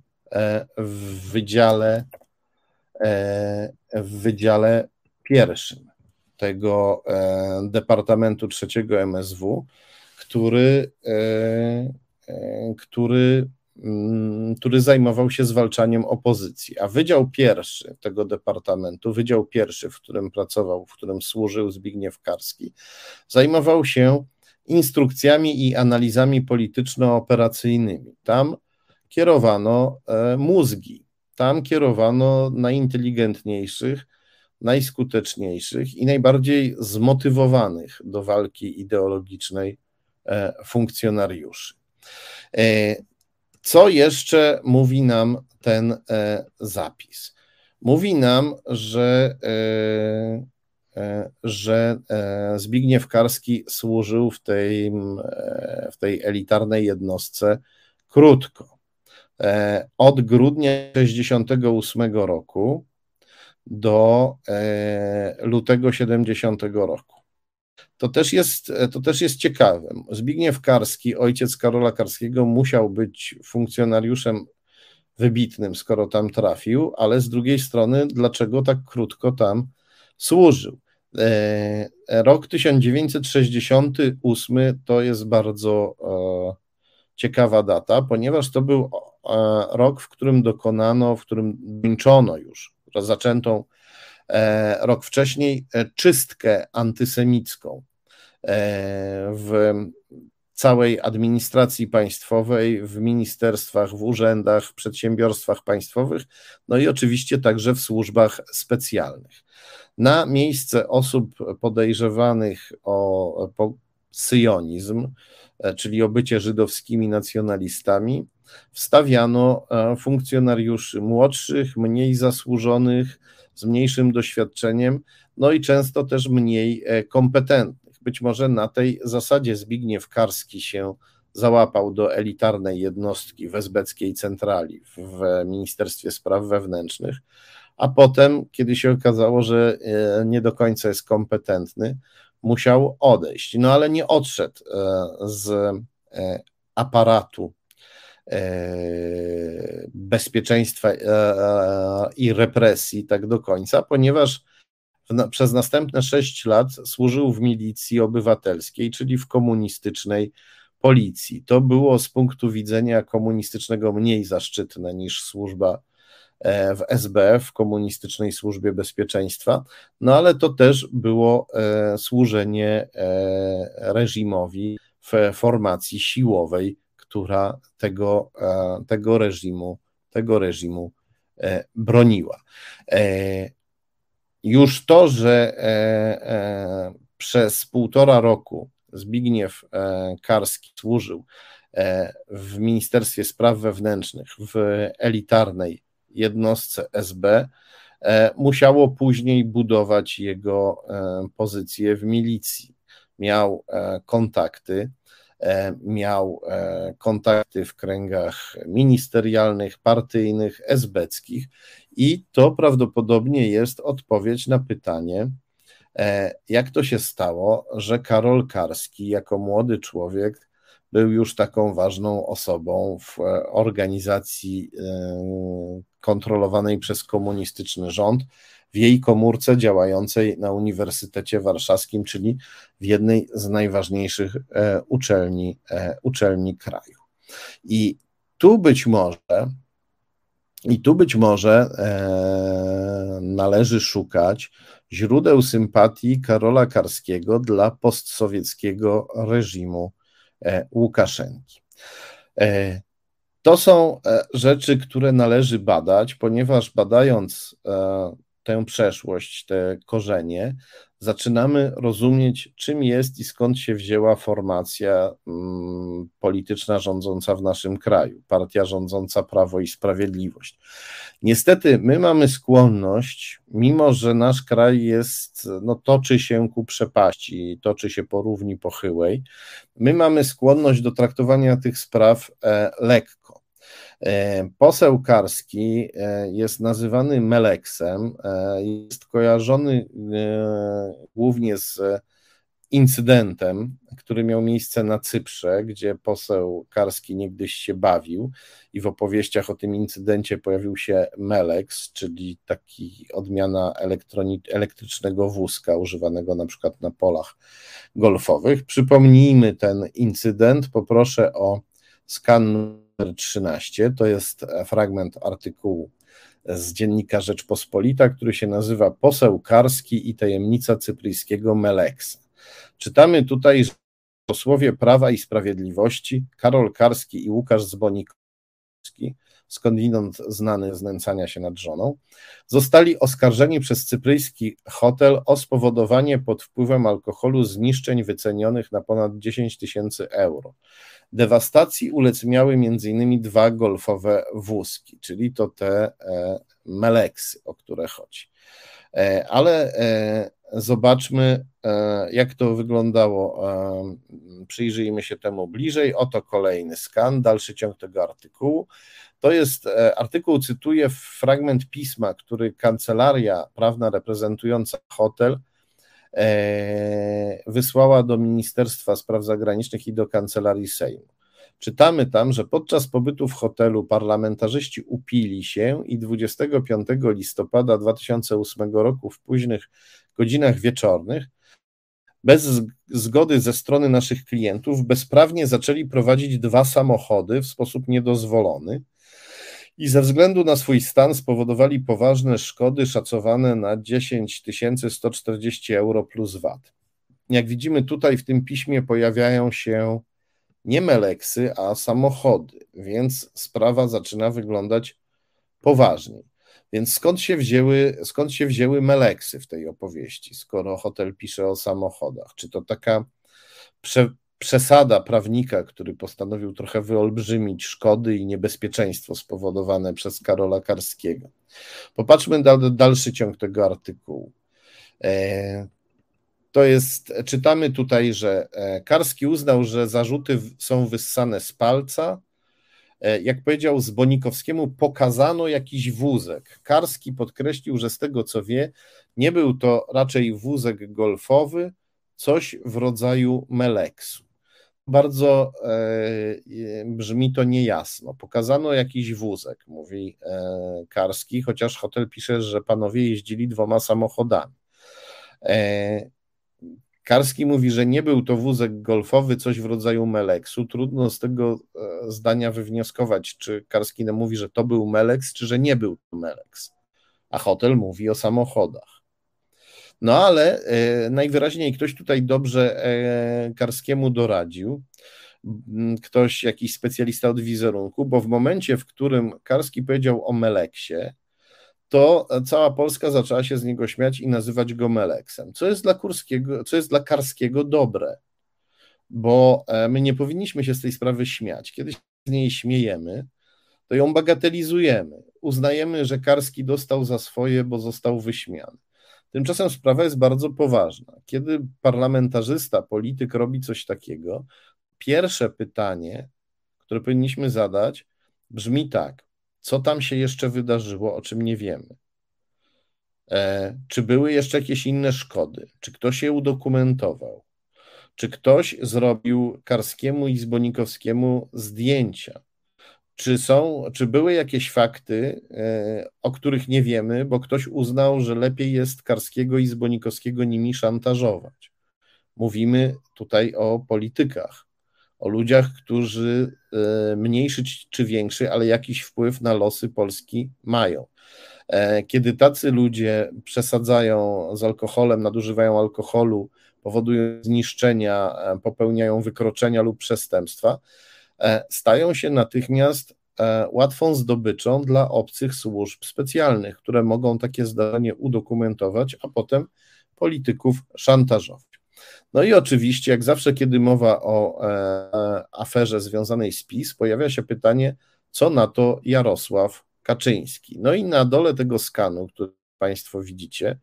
w wydziale, w wydziale pierwszym tego Departamentu Trzeciego MSW który, e, e, który, mm, który zajmował się zwalczaniem opozycji. A Wydział Pierwszy tego departamentu, Wydział Pierwszy, w którym pracował, w którym służył Zbigniew Karski, zajmował się instrukcjami i analizami polityczno-operacyjnymi. Tam kierowano e, mózgi, tam kierowano najinteligentniejszych, najskuteczniejszych i najbardziej zmotywowanych do walki ideologicznej funkcjonariuszy. E, co jeszcze mówi nam ten e, zapis? Mówi nam, że, że Zbigniew Karski służył w tej, w tej elitarnej jednostce krótko. Od grudnia 1968 roku do lutego 70 roku. To też jest, to też jest ciekawe. Zbigniew Karski, ojciec Karola Karskiego, musiał być funkcjonariuszem wybitnym, skoro tam trafił, ale z drugiej strony, dlaczego tak krótko tam służył? E, rok 1968 to jest bardzo e, ciekawa data, ponieważ to był e, rok, w którym dokonano, w którym kończono już, zaczętą rok wcześniej, czystkę antysemicką w całej administracji państwowej, w ministerstwach, w urzędach, w przedsiębiorstwach państwowych, no i oczywiście także w służbach specjalnych. Na miejsce osób podejrzewanych o syjonizm, e, czyli o bycie żydowskimi nacjonalistami, wstawiano e, funkcjonariuszy młodszych, mniej zasłużonych, z mniejszym doświadczeniem, no i często też mniej e, kompetentnych. Być może na tej zasadzie Zbigniew Karski się załapał do elitarnej jednostki wezbeckiej centrali w Ministerstwie Spraw Wewnętrznych, a potem, kiedy się okazało, że e, nie do końca jest kompetentny, musiał odejść. No ale nie odszedł e, z aparatu bezpieczeństwa i represji tak do końca, ponieważ przez następne sześć lat służył w milicji obywatelskiej, czyli w komunistycznej policji. To było z punktu widzenia komunistycznego mniej zaszczytne niż służba e, w SB, w komunistycznej służbie bezpieczeństwa, no ale to też było e, służenie e, reżimowi w formacji siłowej, która tego, tego reżimu, tego reżimu broniła. Już to, że e, e, przez półtora roku Zbigniew e, Karski służył w Ministerstwie Spraw Wewnętrznych, w elitarnej jednostce SB, musiało później budować jego pozycję w milicji. Miał kontakty, miał kontakty w kręgach ministerialnych, partyjnych, esbeckich. I to prawdopodobnie jest odpowiedź na pytanie, e, jak to się stało, że Karol Karski, jako młody człowiek, był już taką ważną osobą w e, organizacji e, kontrolowanej przez komunistyczny rząd, w jej komórce działającej na Uniwersytecie Warszawskim, czyli w jednej z najważniejszych uczelni, uczelni kraju. I tu być może i tu być może e, należy szukać źródeł sympatii Karola Karskiego dla postsowieckiego reżimu e, Łukaszenki. E, to są e, rzeczy, które należy badać, ponieważ badając e, tę przeszłość, te korzenie, zaczynamy rozumieć, czym jest i skąd się wzięła formacja mm, polityczna rządząca w naszym kraju, partia rządząca Prawo i Sprawiedliwość. Niestety, my mamy skłonność, mimo że nasz kraj jest, no, toczy się ku przepaści, toczy się po równi pochyłej, my mamy skłonność do traktowania tych spraw e, lekko. E, poseł Karski e, jest nazywany Meleksem, e, jest kojarzony głównie z incydentem, który miał miejsce na Cyprze, gdzie poseł Karski niegdyś się bawił i w opowieściach o tym incydencie pojawił się Melex, czyli taki odmiana elektrycznego wózka używanego na przykład na polach golfowych. Przypomnijmy ten incydent, poproszę o skan 13. To jest fragment artykułu z dziennika Rzeczpospolita, który się nazywa Poseł Karski i tajemnica cypryjskiego Meleksa. Czytamy tutaj, że posłowie Prawa i Sprawiedliwości Karol Karski i Łukasz Zbonikowski, skądinąd znany znęcania się nad żoną, zostali oskarżeni przez cypryjski hotel o spowodowanie pod wpływem alkoholu zniszczeń wycenionych na ponad 10 tysięcy euro. Dewastacji ulec miały m.in. dwa golfowe wózki, czyli to te e, meleksy, o które chodzi. E, ale e, zobaczmy, jak to wyglądało. Przyjrzyjmy się temu bliżej. Oto kolejny skan, dalszy ciąg tego artykułu. To jest artykuł, cytuję fragment pisma, który kancelaria prawna reprezentująca hotel wysłała do Ministerstwa Spraw Zagranicznych i do Kancelarii Sejmu. Czytamy tam, że podczas pobytu w hotelu parlamentarzyści upili się i 25 listopada 2008 roku w późnych godzinach wieczornych bez zgody ze strony naszych klientów bezprawnie zaczęli prowadzić dwa samochody w sposób niedozwolony i ze względu na swój stan spowodowali poważne szkody szacowane na 10 140 euro plus VAT. Jak widzimy tutaj w tym piśmie pojawiają się nie meleksy, a samochody, więc sprawa zaczyna wyglądać poważniej. Więc skąd się wzięły, skąd się wzięły meleksy w tej opowieści, skoro hotel pisze o samochodach? Czy to taka prze, przesada prawnika, który postanowił trochę wyolbrzymić szkody i niebezpieczeństwo spowodowane przez Karola Karskiego? Popatrzmy na dalszy ciąg tego artykułu. E, to jest, czytamy tutaj, że e, Karski uznał, że zarzuty są wyssane z palca. E, jak powiedział Zbonikowskiemu, pokazano jakiś wózek. Karski podkreślił, że z tego co wie, nie był to raczej wózek golfowy, coś w rodzaju meleksu. Bardzo e, brzmi to niejasno. Pokazano jakiś wózek, mówi e, Karski, chociaż hotel pisze, że panowie jeździli dwoma samochodami. E, Karski mówi, że nie był to wózek golfowy, coś w rodzaju Meleksu. Trudno z tego e, zdania wywnioskować, czy Karski mówi, że to był Meleks, czy że nie był to Meleks. A hotel mówi o samochodach. No ale e, najwyraźniej ktoś tutaj dobrze e, Karskiemu doradził. Ktoś, jakiś specjalista od wizerunku, bo w momencie, w którym Karski powiedział o Meleksie, to cała Polska zaczęła się z niego śmiać i nazywać go Meleksem, co jest dla, Kurskiego, co jest dla Karskiego dobre, bo e, my nie powinniśmy się z tej sprawy śmiać. Kiedy z niej śmiejemy, to ją bagatelizujemy. Uznajemy, że Karski dostał za swoje, bo został wyśmiany. Tymczasem sprawa jest bardzo poważna. Kiedy parlamentarzysta, polityk robi coś takiego, pierwsze pytanie, które powinniśmy zadać, brzmi tak: co tam się jeszcze wydarzyło, o czym nie wiemy. E, czy były jeszcze jakieś inne szkody? Czy ktoś je udokumentował? Czy ktoś zrobił Karskiemu i Zbonikowskiemu zdjęcia? Czy są, czy były jakieś fakty, e, o których nie wiemy, bo ktoś uznał, że lepiej jest Karskiego i Zbonikowskiego nimi szantażować? Mówimy tutaj o politykach o ludziach, którzy e, mniejszy czy większy, ale jakiś wpływ na losy Polski mają. E, kiedy tacy ludzie przesadzają z alkoholem, nadużywają alkoholu, powodują zniszczenia, popełniają wykroczenia lub przestępstwa, stają się natychmiast łatwą zdobyczą dla obcych służb specjalnych, które mogą takie zdarzenie udokumentować, a potem polityków szantażować. No i oczywiście, jak zawsze, kiedy mowa o e, aferze związanej z PiS, pojawia się pytanie, co na to Jarosław Kaczyński. No i na dole tego skanu, który Państwo widzicie,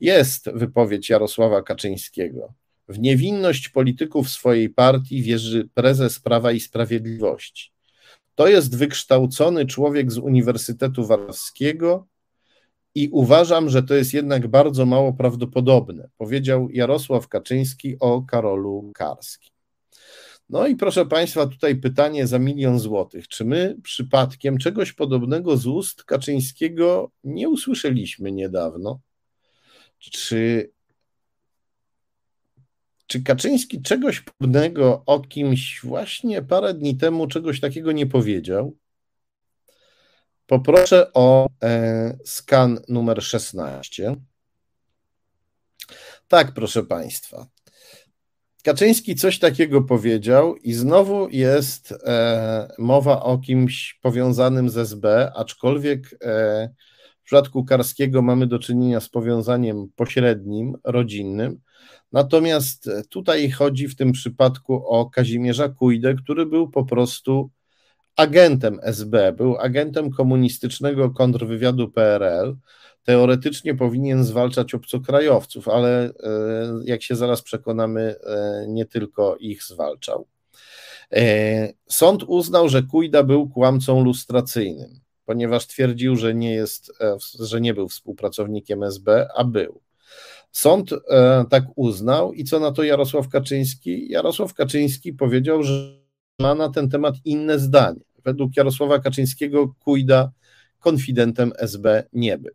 jest wypowiedź Jarosława Kaczyńskiego. W niewinność polityków swojej partii wierzy prezes Prawa i Sprawiedliwości. To jest wykształcony człowiek z Uniwersytetu Warszawskiego, i uważam, że to jest jednak bardzo mało prawdopodobne, powiedział Jarosław Kaczyński o Karolu Karskim. No i proszę Państwa, tutaj pytanie za milion złotych. Czy my przypadkiem czegoś podobnego z ust Kaczyńskiego nie usłyszeliśmy niedawno? Czy, czy Kaczyński czegoś podobnego o kimś właśnie parę dni temu czegoś takiego nie powiedział? Poproszę o e, skan numer 16. Tak, proszę Państwa. Kaczyński coś takiego powiedział, i znowu jest e, mowa o kimś powiązanym z SB, aczkolwiek e, w przypadku Karskiego mamy do czynienia z powiązaniem pośrednim, rodzinnym. Natomiast tutaj chodzi w tym przypadku o Kazimierza Kujdę, który był po prostu agentem SB, był agentem komunistycznego kontrwywiadu PRL. Teoretycznie powinien zwalczać obcokrajowców, ale e, jak się zaraz przekonamy, e, nie tylko ich zwalczał. E, sąd uznał, że Kujda był kłamcą lustracyjnym, ponieważ twierdził, że nie, jest, że nie był współpracownikiem SB, a był. Sąd e, tak uznał i co na to Jarosław Kaczyński? Jarosław Kaczyński powiedział, że ma na ten temat inne zdanie. Według Jarosława Kaczyńskiego Kujda konfidentem SB nie był.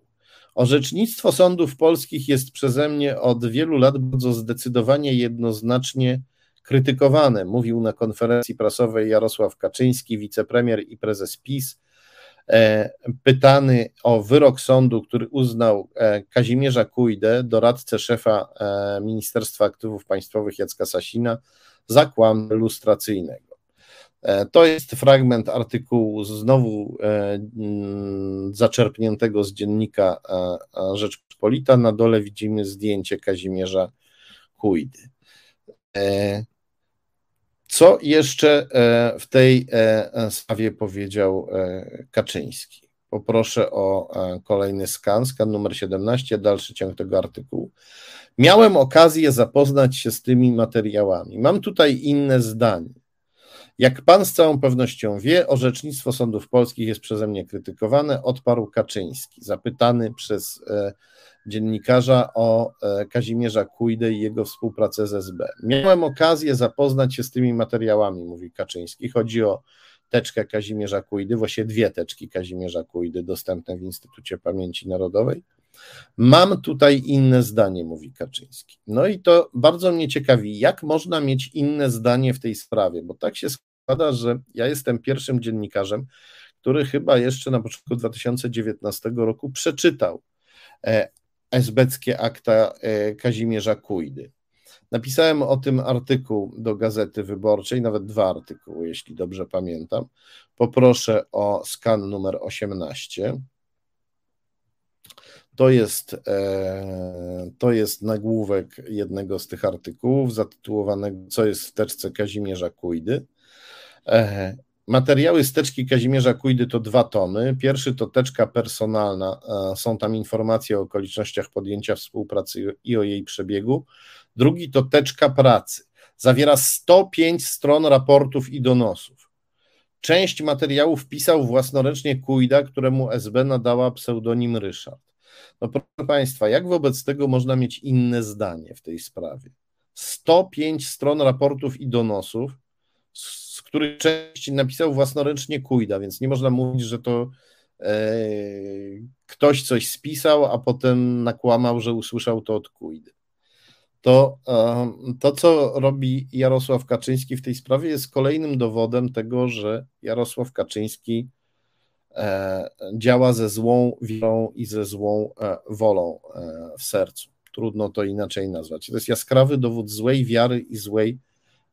Orzecznictwo sądów polskich jest przeze mnie od wielu lat bardzo zdecydowanie jednoznacznie krytykowane, mówił na konferencji prasowej Jarosław Kaczyński, wicepremier i prezes PiS, pytany o wyrok sądu, który uznał e, Kazimierza Kujdę, doradcę szefa e, Ministerstwa Aktywów Państwowych Jacka Sasina, za kłam lustracyjnego. To jest fragment artykułu znowu mm, zaczerpniętego z dziennika Rzeczpospolita. Na dole widzimy zdjęcie Kazimierza Kujdy. Co jeszcze e, w tej e, sprawie powiedział e, Kaczyński? Poproszę o kolejny skan, skan numer 17, dalszy ciąg tego artykułu. Miałem okazję zapoznać się z tymi materiałami. Mam tutaj inne zdanie. Jak pan z całą pewnością wie, orzecznictwo sądów polskich jest przeze mnie krytykowane, odparł Kaczyński, zapytany przez dziennikarza o e, Kazimierza Kujdę i jego współpracę z SB. Miałem okazję zapoznać się z tymi materiałami, mówi Kaczyński. Chodzi o teczkę Kazimierza Kujdy, właściwie dwie teczki Kazimierza Kujdy dostępne w Instytucie Pamięci Narodowej. Mam tutaj inne zdanie, mówi Kaczyński. No i to bardzo mnie ciekawi, jak można mieć inne zdanie w tej sprawie, bo tak się składa, że ja jestem pierwszym dziennikarzem, który chyba jeszcze na początku 2019 roku przeczytał e, esbeckie akta e, Kazimierza Kujdy. Napisałem o tym artykuł do Gazety Wyborczej, nawet dwa artykuły, jeśli dobrze pamiętam. Poproszę o skan numer 18. To jest, e, to jest nagłówek jednego z tych artykułów, zatytułowanego Co jest w teczce Kazimierza Kujdy. Materiały steczki Kazimierza Kujdy to dwa tomy. Pierwszy to teczka personalna, e, są tam informacje o okolicznościach podjęcia współpracy i o jej przebiegu. Drugi to teczka pracy. Zawiera 105 stron raportów i donosów. Część materiałów pisał własnoręcznie Kujda, któremu SB nadała pseudonim Ryszard. No proszę Państwa, jak wobec tego można mieć inne zdanie w tej sprawie? 105 stron raportów i donosów, których część napisał własnoręcznie Kujda, więc nie można mówić, że to e, ktoś coś spisał, a potem nakłamał, że usłyszał to od Kujdy. To, e, to, co robi Jarosław Kaczyński w tej sprawie, jest kolejnym dowodem tego, że Jarosław Kaczyński e, działa ze złą wiarą i ze złą wolą w sercu. Trudno to inaczej nazwać. To jest jaskrawy dowód złej wiary i złej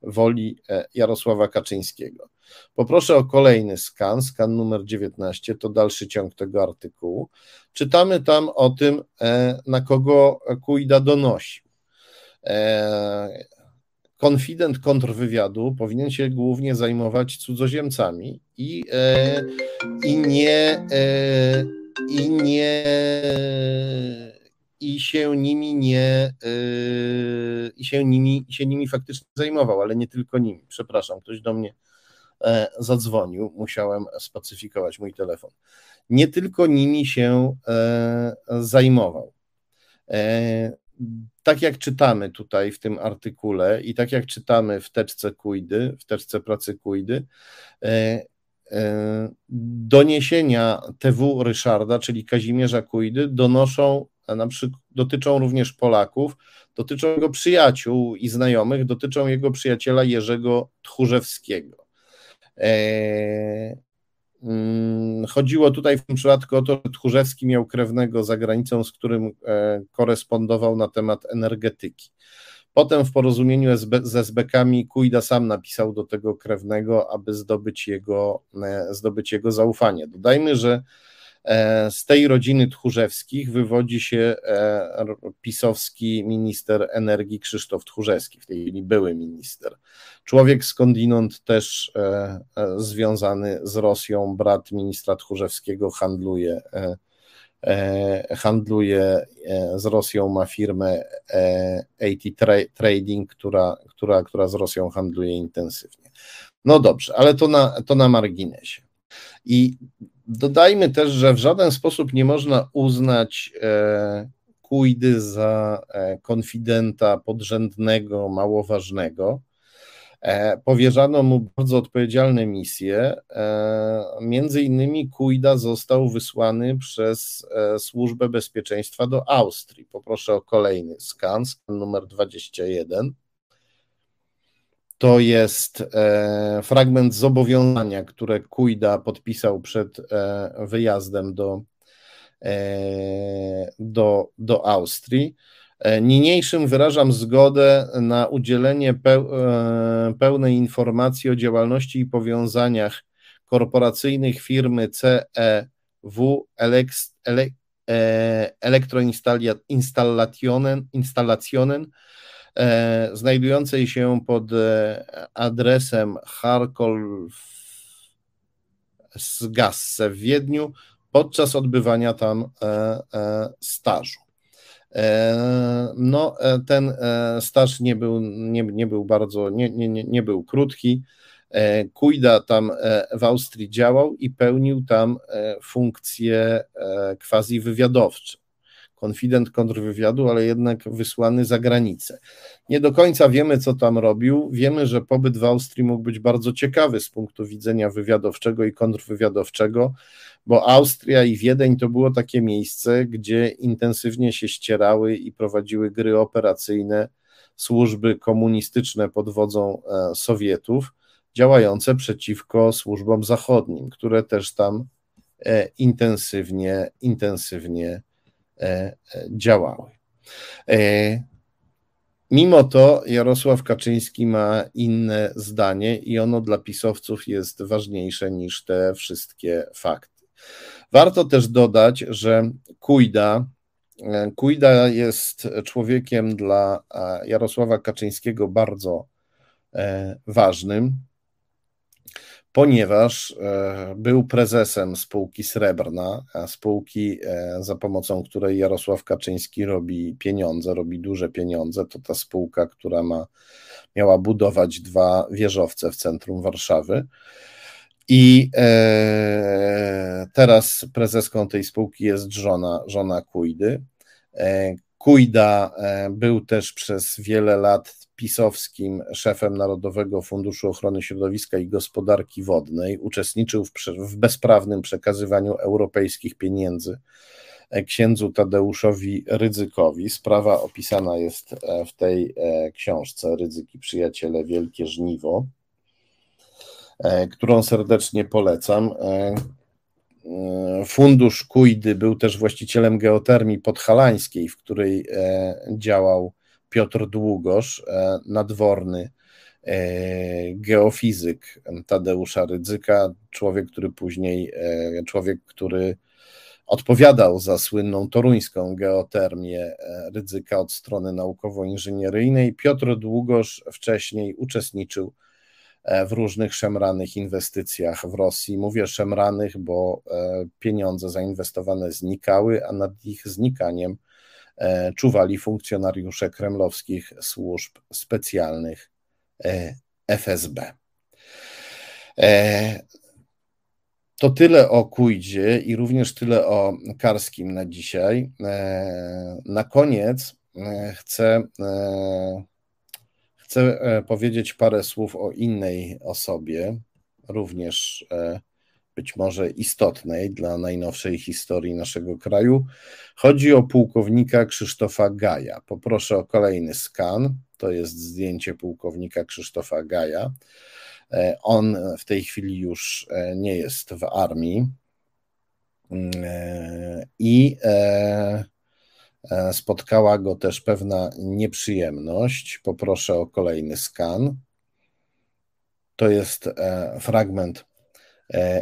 woli e, Jarosława Kaczyńskiego. Poproszę o kolejny skan, skan numer 19, to dalszy ciąg tego artykułu. Czytamy tam o tym, e, na kogo Kujda donosi. E, konfident kontrwywiadu powinien się głównie zajmować cudzoziemcami i, i nie i nie i się nimi nie yy, i się nimi, się nimi faktycznie zajmował, ale nie tylko nimi. Przepraszam, ktoś do mnie e, zadzwonił, musiałem spacyfikować mój telefon. Nie tylko nimi się e, zajmował. E, tak jak czytamy tutaj w tym artykule i tak jak czytamy w teczce Kujdy, w teczce pracy Kujdy, doniesienia TW Ryszarda, czyli Kazimierza Kujdy, donoszą na przykład dotyczą również Polaków, dotyczą jego przyjaciół i znajomych, dotyczą jego przyjaciela Jerzego Tchórzewskiego. E, mm, chodziło tutaj w tym przypadku o to, że Tchórzewski miał krewnego za granicą, z którym e, korespondował na temat energetyki. Potem w porozumieniu z SBK-ami Kujda sam napisał do tego krewnego, aby zdobyć jego, e, zdobyć jego zaufanie. Dodajmy, że z tej rodziny Tchórzewskich wywodzi się e, pisowski minister energii Krzysztof Tchórzewski, w tej chwili były minister. Człowiek skądinąd też e, związany z Rosją, brat ministra Tchórzewskiego handluje handluje z Rosją, ma firmę AT Trading, która, która, która z Rosją handluje intensywnie. No dobrze, ale to na, to na marginesie. I Dodajmy też, że w żaden sposób nie można uznać e, Kujdy za konfidenta podrzędnego, małoważnego. Powierzano mu bardzo odpowiedzialne misje. Między innymi Kujda został wysłany przez Służbę Bezpieczeństwa do Austrii. Poproszę o kolejny skan, skan numer 21 to jest e, fragment zobowiązania, które Kujda podpisał przed e, wyjazdem do, e, do, do Austrii. Niniejszym wyrażam zgodę na udzielenie pełnej informacji o działalności i powiązaniach korporacyjnych firmy CEW Elektroinstallationen E, znajdującej się pod e, adresem Gasse w Wiedniu podczas odbywania tam e, stażu. No, ten staż nie był, nie, nie był bardzo, nie, nie, nie był krótki. Kujda tam w Austrii działał i pełnił tam funkcje quasi wywiadowcze konfident kontrwywiadu, ale jednak wysłany za granicę. Nie do końca wiemy, co tam robił. Wiemy, że pobyt w Austrii mógł być bardzo ciekawy z punktu widzenia wywiadowczego i kontrwywiadowczego, bo Austria i Wiedeń to było takie miejsce, gdzie intensywnie się ścierały i prowadziły gry operacyjne służby komunistyczne pod wodzą e, Sowietów, działające przeciwko służbom zachodnim, które też tam e, intensywnie, intensywnie działały. E, mimo to Jarosław Kaczyński ma inne zdanie i ono dla pisowców jest ważniejsze niż te wszystkie fakty. Warto też dodać, że Kujda, e, Kujda jest człowiekiem dla Jarosława Kaczyńskiego bardzo ważnym ponieważ e, był prezesem spółki Srebrna, spółki, e, za pomocą której Jarosław Kaczyński robi pieniądze, robi duże pieniądze. To ta spółka, która ma, miała budować dwa wieżowce w centrum Warszawy. I e, teraz prezeską tej spółki jest żona, żona Kujdy. Kujda był też przez wiele lat pisowskim szefem Narodowego Funduszu Ochrony Środowiska i Gospodarki Wodnej, uczestniczył w, w bezprawnym przekazywaniu europejskich pieniędzy e, księdzu Tadeuszowi Rydzykowi. Sprawa opisana jest e, w tej e, książce Rydzyki Przyjaciele Wielkie Żniwo, którą serdecznie polecam. Fundusz Kujdy był też właścicielem geotermii podhalańskiej, w której działał Piotr Długosz, e, nadworny e, geofizyk Tadeusza Rydzyka, człowiek, który później, e, człowiek, który odpowiadał za słynną toruńską geotermię Rydzyka od strony naukowo-inżynieryjnej. Piotr Długosz wcześniej uczestniczył w różnych szemranych inwestycjach w Rosji. Mówię szemranych, bo pieniądze zainwestowane znikały, a nad ich znikaniem czuwali funkcjonariusze kremlowskich służb specjalnych e, FSB. E, to tyle o Kujdzie i również tyle o Karskim na dzisiaj. Na koniec chcę, chcę powiedzieć parę słów o innej osobie, również być może istotnej dla najnowszej historii naszego kraju. Chodzi o pułkownika Krzysztofa Gaja. Poproszę o kolejny skan. To jest zdjęcie pułkownika Krzysztofa Gaja. E, on w tej chwili już e, nie jest w armii. E, I spotkała go też pewna nieprzyjemność. Poproszę o kolejny skan. To jest fragment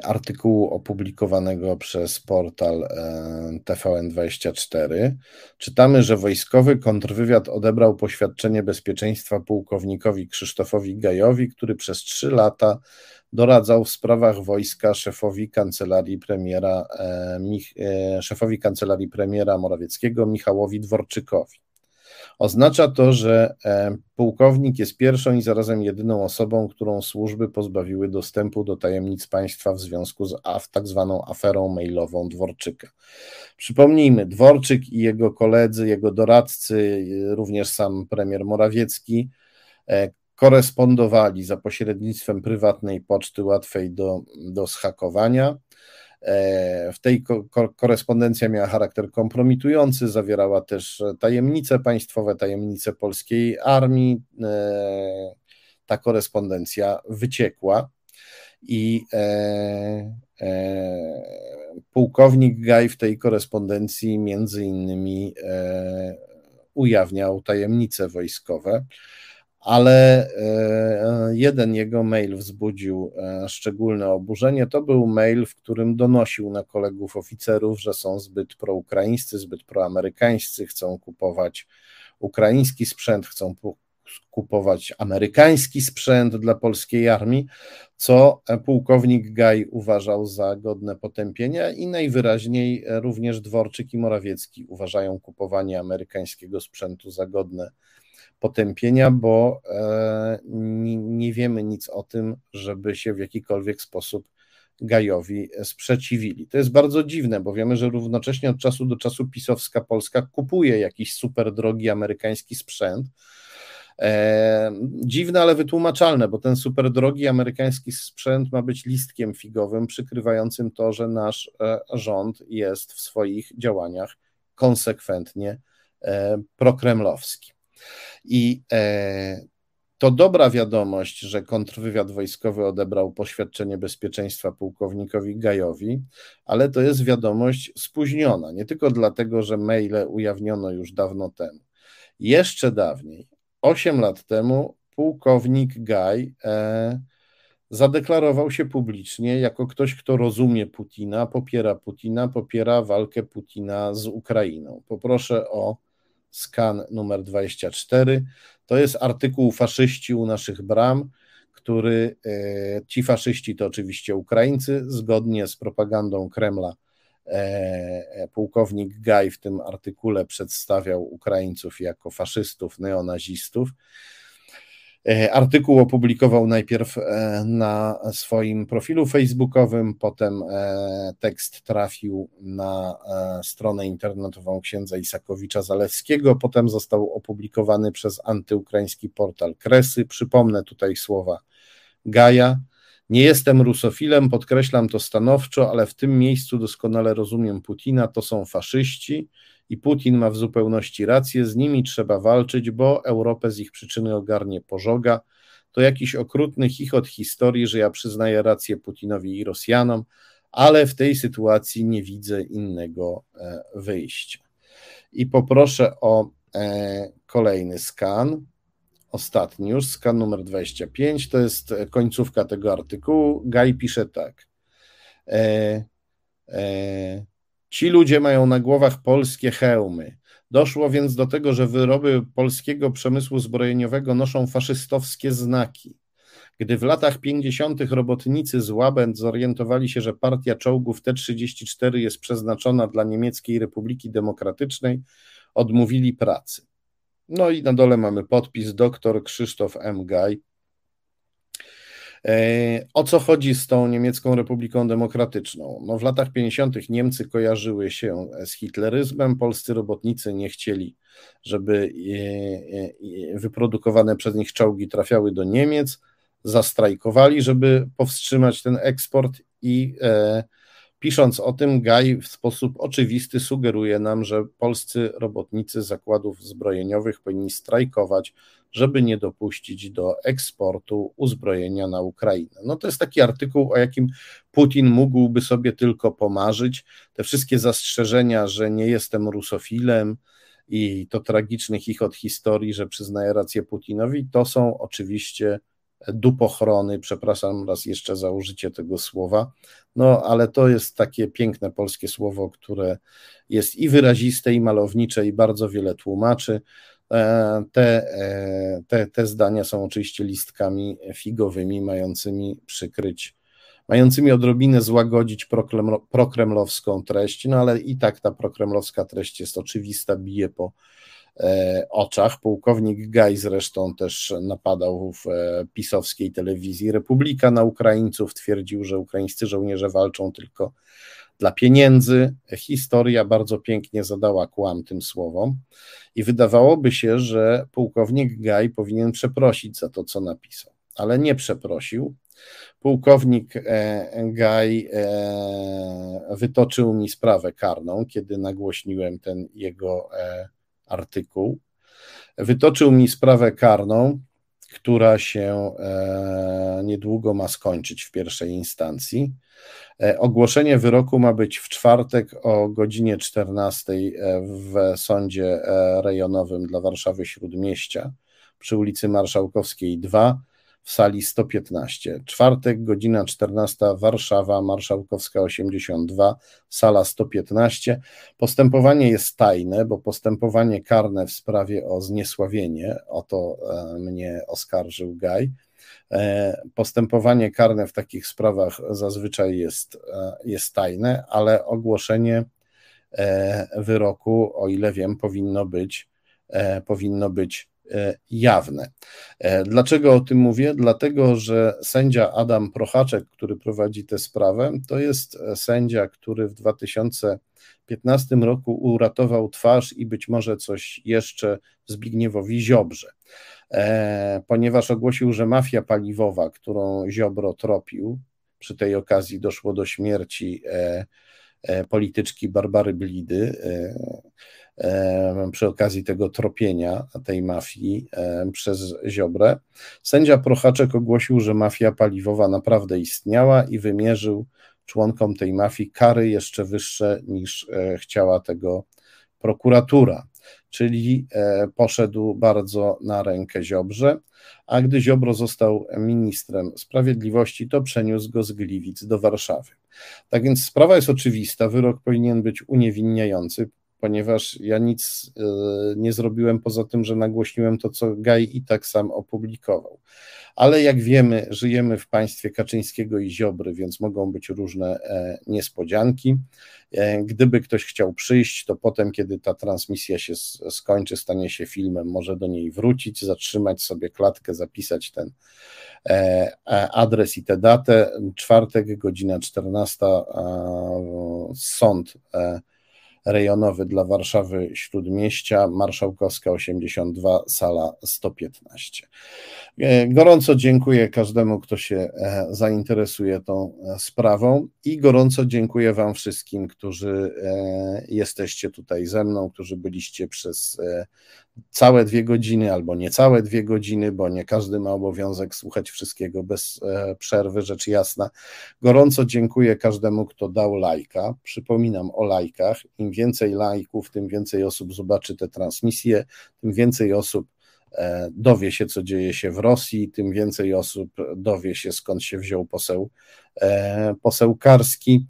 artykułu opublikowanego przez portal e, TVN24 czytamy, że wojskowy kontrwywiad odebrał poświadczenie bezpieczeństwa pułkownikowi Krzysztofowi Gajowi, który przez trzy lata doradzał w sprawach wojska szefowi kancelarii premiera, e, szefowi kancelarii premiera Morawieckiego Michałowi Dworczykowi. Oznacza to, że e, pułkownik jest pierwszą i zarazem jedyną osobą, którą służby pozbawiły dostępu do tajemnic państwa w związku z tak zwaną aferą mailową Dworczyka. Przypomnijmy, Dworczyk i jego koledzy, jego doradcy, również sam premier Morawiecki, e, korespondowali za pośrednictwem prywatnej poczty łatwej do, do schakowania w tej korespondencja miała charakter kompromitujący, zawierała też tajemnice państwowe, tajemnice polskiej armii. E, ta korespondencja wyciekła i e, pułkownik Gaj w tej korespondencji między innymi ujawniał tajemnice wojskowe ale e, jeden jego mail wzbudził e, szczególne oburzenie. To był mail, w którym donosił na kolegów oficerów, że są zbyt proukraińscy, zbyt proamerykańscy, chcą kupować ukraiński sprzęt, chcą kupować amerykański sprzęt dla polskiej armii, co pułkownik Gaj uważał za godne potępienia i najwyraźniej również Dworczyk i Morawiecki uważają kupowanie amerykańskiego sprzętu za godne potępienia, bo e, nie wiemy nic o tym, żeby się w jakikolwiek sposób Gajowi sprzeciwili. To jest bardzo dziwne, bo wiemy, że równocześnie od czasu do czasu pisowska Polska kupuje jakiś super drogi amerykański sprzęt. E, dziwne, ale wytłumaczalne, bo ten super drogi amerykański sprzęt ma być listkiem figowym przykrywającym to, że nasz e, rząd jest w swoich działaniach konsekwentnie prokremlowski. I e, to dobra wiadomość, że kontrwywiad wojskowy odebrał poświadczenie bezpieczeństwa pułkownikowi Gajowi, ale to jest wiadomość spóźniona. Nie tylko dlatego, że maile ujawniono już dawno temu. Jeszcze dawniej, 8 lat temu, pułkownik Gaj e, zadeklarował się publicznie jako ktoś, kto rozumie Putina, popiera Putina, popiera walkę Putina z Ukrainą. Poproszę o skan numer 24. To jest artykuł Faszyści u naszych bram, który e, ci faszyści to oczywiście Ukraińcy, zgodnie z propagandą Kremla. E, pułkownik Gaj w tym artykule przedstawiał Ukraińców jako faszystów, neonazistów. E, artykuł opublikował najpierw e, na swoim profilu facebookowym, potem e, tekst trafił na stronę internetową księdza Isakowicza Zalewskiego, potem został opublikowany przez antyukraiński portal Kresy. Przypomnę tutaj słowa Gaja. Nie jestem rusofilem, podkreślam to stanowczo, ale w tym miejscu doskonale rozumiem Putina, to są faszyści i Putin ma w zupełności rację, z nimi trzeba walczyć, bo Europę z ich przyczyny ogarnie pożoga. To jakiś okrutny chichot historii, że ja przyznaję rację Putinowi i Rosjanom, ale w tej sytuacji nie widzę innego e, wyjścia. I poproszę o e, kolejny skan. Ostatni już, skan numer 25, to jest końcówka tego artykułu. Gaj pisze tak. E, e, Ci ludzie mają na głowach polskie hełmy. Doszło więc do tego, że wyroby polskiego przemysłu zbrojeniowego noszą faszystowskie znaki. Gdy w latach 50. robotnicy z Łabęd zorientowali się, że partia czołgów T-34 jest przeznaczona dla Niemieckiej Republiki Demokratycznej, odmówili pracy. No i na dole mamy podpis dr Krzysztof M. Gaj, o co chodzi z tą niemiecką Republiką Demokratyczną? No w latach 50. Niemcy kojarzyły się z hitleryzmem, polscy robotnicy nie chcieli, żeby e, e, wyprodukowane przez nich czołgi trafiały do Niemiec, zastrajkowali, żeby powstrzymać ten eksport i pisząc o tym, Gaj w sposób oczywisty sugeruje nam, że polscy robotnicy zakładów zbrojeniowych powinni strajkować żeby nie dopuścić do eksportu uzbrojenia na Ukrainę. No to jest taki artykuł, o jakim Putin mógłby sobie tylko pomarzyć. Te wszystkie zastrzeżenia, że nie jestem rusofilem i to tragiczny chichot historii, że przyznaję rację Putinowi, to są oczywiście dupochrony, przepraszam raz jeszcze za użycie tego słowa, no ale to jest takie piękne polskie słowo, które jest i wyraziste, i malownicze, i bardzo wiele tłumaczy. E, te, e, te, te zdania są oczywiście listkami figowymi, mającymi przykryć, mającymi odrobinę złagodzić prokremlowską treść, no ale i tak ta prokremlowska treść jest oczywista, bije po oczach. Pułkownik Gaj zresztą też napadał w pisowskiej telewizji Republika na Ukraińców, twierdził, że ukraińscy żołnierze walczą tylko dla pieniędzy. Historia bardzo pięknie zadała kłam tym słowom i wydawałoby się, że pułkownik Gaj powinien przeprosić za to, co napisał, ale nie przeprosił. Pułkownik e, Gaj e, wytoczył mi sprawę karną, kiedy nagłośniłem ten jego e, artykuł. Wytoczył mi sprawę karną, która się niedługo ma skończyć w pierwszej instancji. E, ogłoszenie wyroku ma być w czwartek o godzinie 14 e, w sądzie e, rejonowym dla Warszawy Śródmieścia przy ulicy Marszałkowskiej 2 w sali 115. Czwartek, godzina 14, Warszawa, Marszałkowska 82, sala 115. Postępowanie jest tajne, bo postępowanie karne w sprawie o zniesławienie, o to mnie oskarżył Gaj, E, postępowanie karne w takich sprawach zazwyczaj jest, e, jest tajne, ale ogłoszenie e, wyroku, o ile wiem, powinno być, powinno być jawne. Dlaczego o tym mówię? Dlatego, że sędzia Adam Prochaczek, który prowadzi tę sprawę, to jest sędzia, który w 2015 roku uratował twarz i być może coś jeszcze Zbigniewowi Ziobrze. E, ponieważ ogłosił, że mafia paliwowa, którą Ziobro tropił, przy tej okazji doszło do śmierci e, e, polityczki Barbary Blidy, przy okazji tego tropienia tej mafii przez Ziobrę. Sędzia Prochaczek ogłosił, że mafia paliwowa naprawdę istniała i wymierzył członkom tej mafii kary jeszcze wyższe niż chciała tego prokuratura czyli e, poszedł bardzo na rękę Ziobrze, a gdy Ziobro został ministrem sprawiedliwości, to przeniósł go z Gliwic do Warszawy. Tak więc sprawa jest oczywista, wyrok powinien być uniewinniający, ponieważ ja nic e, nie zrobiłem poza tym, że nagłośniłem to, co Gaj i tak sam opublikował. Ale jak wiemy, żyjemy w państwie Kaczyńskiego i Ziobry, więc mogą być różne e, niespodzianki. E, gdyby ktoś chciał przyjść, to potem, kiedy ta transmisja się skończy, stanie się filmem, może do niej wrócić, zatrzymać sobie klatkę, zapisać ten adres i tę datę. Czwartek, godzina 14, sąd rejonowy dla Warszawy Śródmieścia, Marszałkowska 82, sala 115. E, gorąco dziękuję każdemu, kto się e, zainteresuje tą e, sprawą i gorąco dziękuję Wam wszystkim, którzy jesteście tutaj ze mną, którzy byliście przez całe dwie godziny albo niecałe dwie godziny, bo nie każdy ma obowiązek słuchać wszystkiego bez przerwy, rzecz jasna. Gorąco dziękuję każdemu, kto dał lajka. Przypominam o lajkach. Im więcej lajków, tym więcej osób zobaczy te transmisje, tym więcej osób e, dowie się, co dzieje się w Rosji, tym więcej osób dowie się, skąd się wziął poseł, e, poseł Karski.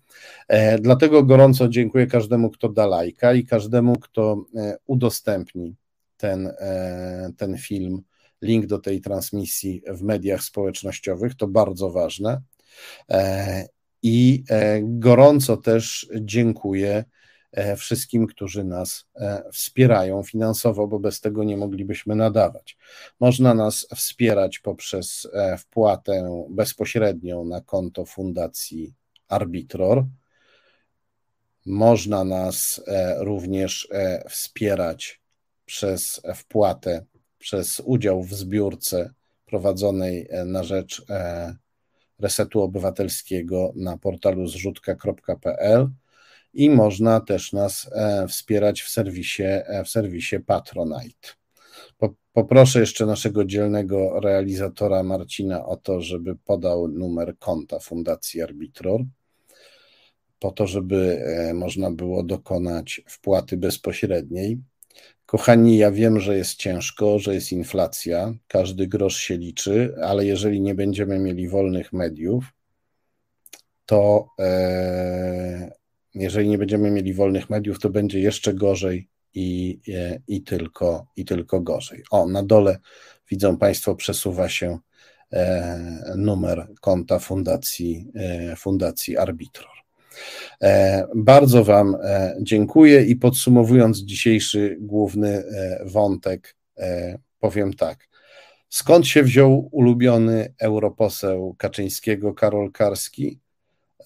E, dlatego gorąco dziękuję każdemu, kto da lajka i każdemu, kto udostępni ten, ten film, link do tej transmisji w mediach społecznościowych. To bardzo ważne. I gorąco też dziękuję E, wszystkim, którzy nas e, wspierają finansowo, bo bez tego nie moglibyśmy nadawać. Można nas wspierać poprzez e, wpłatę bezpośrednią na konto Fundacji Arbitror. Można nas również wspierać przez wpłatę, przez udział w zbiórce prowadzonej na rzecz Resetu Obywatelskiego na portalu zrzutka.pl i można też nas e, wspierać w serwisie, e, w serwisie Patronite. Poproszę jeszcze naszego dzielnego realizatora Marcina o to, żeby podał numer konta Fundacji Arbitror, po to, żeby e, można było dokonać wpłaty bezpośredniej. Kochani, ja wiem, że jest ciężko, że jest inflacja, każdy grosz się liczy, ale jeżeli nie będziemy mieli wolnych mediów, to jeżeli nie będziemy mieli wolnych mediów, to będzie jeszcze gorzej i, i, tylko, i tylko gorzej. O, na dole widzą Państwo, przesuwa się e, numer konta fundacji, e, fundacji Arbitror. Bardzo Wam dziękuję i podsumowując dzisiejszy główny wątek, powiem tak. Skąd się wziął ulubiony europoseł Kaczyńskiego Karol Karski?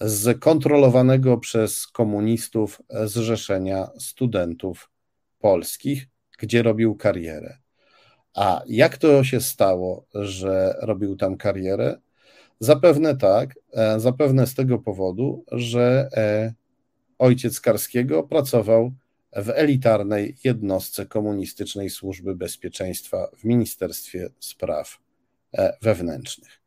Z kontrolowanego przez komunistów Zrzeszenia Studentów Polskich, gdzie robił karierę. A jak to się stało, że robił tam karierę? Zapewne tak, e, zapewne z tego powodu, że e, ojciec Karskiego pracował w elitarnej jednostce komunistycznej służby bezpieczeństwa w Ministerstwie Spraw e, Wewnętrznych.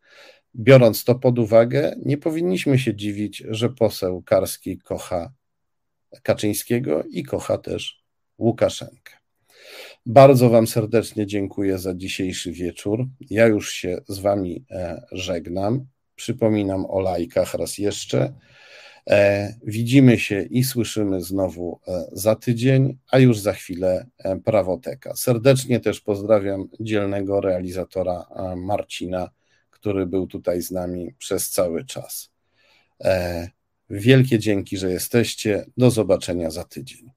Biorąc to pod uwagę, nie powinniśmy się dziwić, że poseł Karski kocha Kaczyńskiego i kocha też Łukaszenkę. Bardzo Wam serdecznie dziękuję za dzisiejszy wieczór. Ja już się z Wami e, żegnam. Przypominam o lajkach raz jeszcze. E, widzimy się i słyszymy znowu e, za tydzień, a już za chwilę prawoteka. Serdecznie też pozdrawiam dzielnego realizatora Marcina, który był tutaj z nami przez cały czas. Wielkie dzięki, że jesteście. Do zobaczenia za tydzień.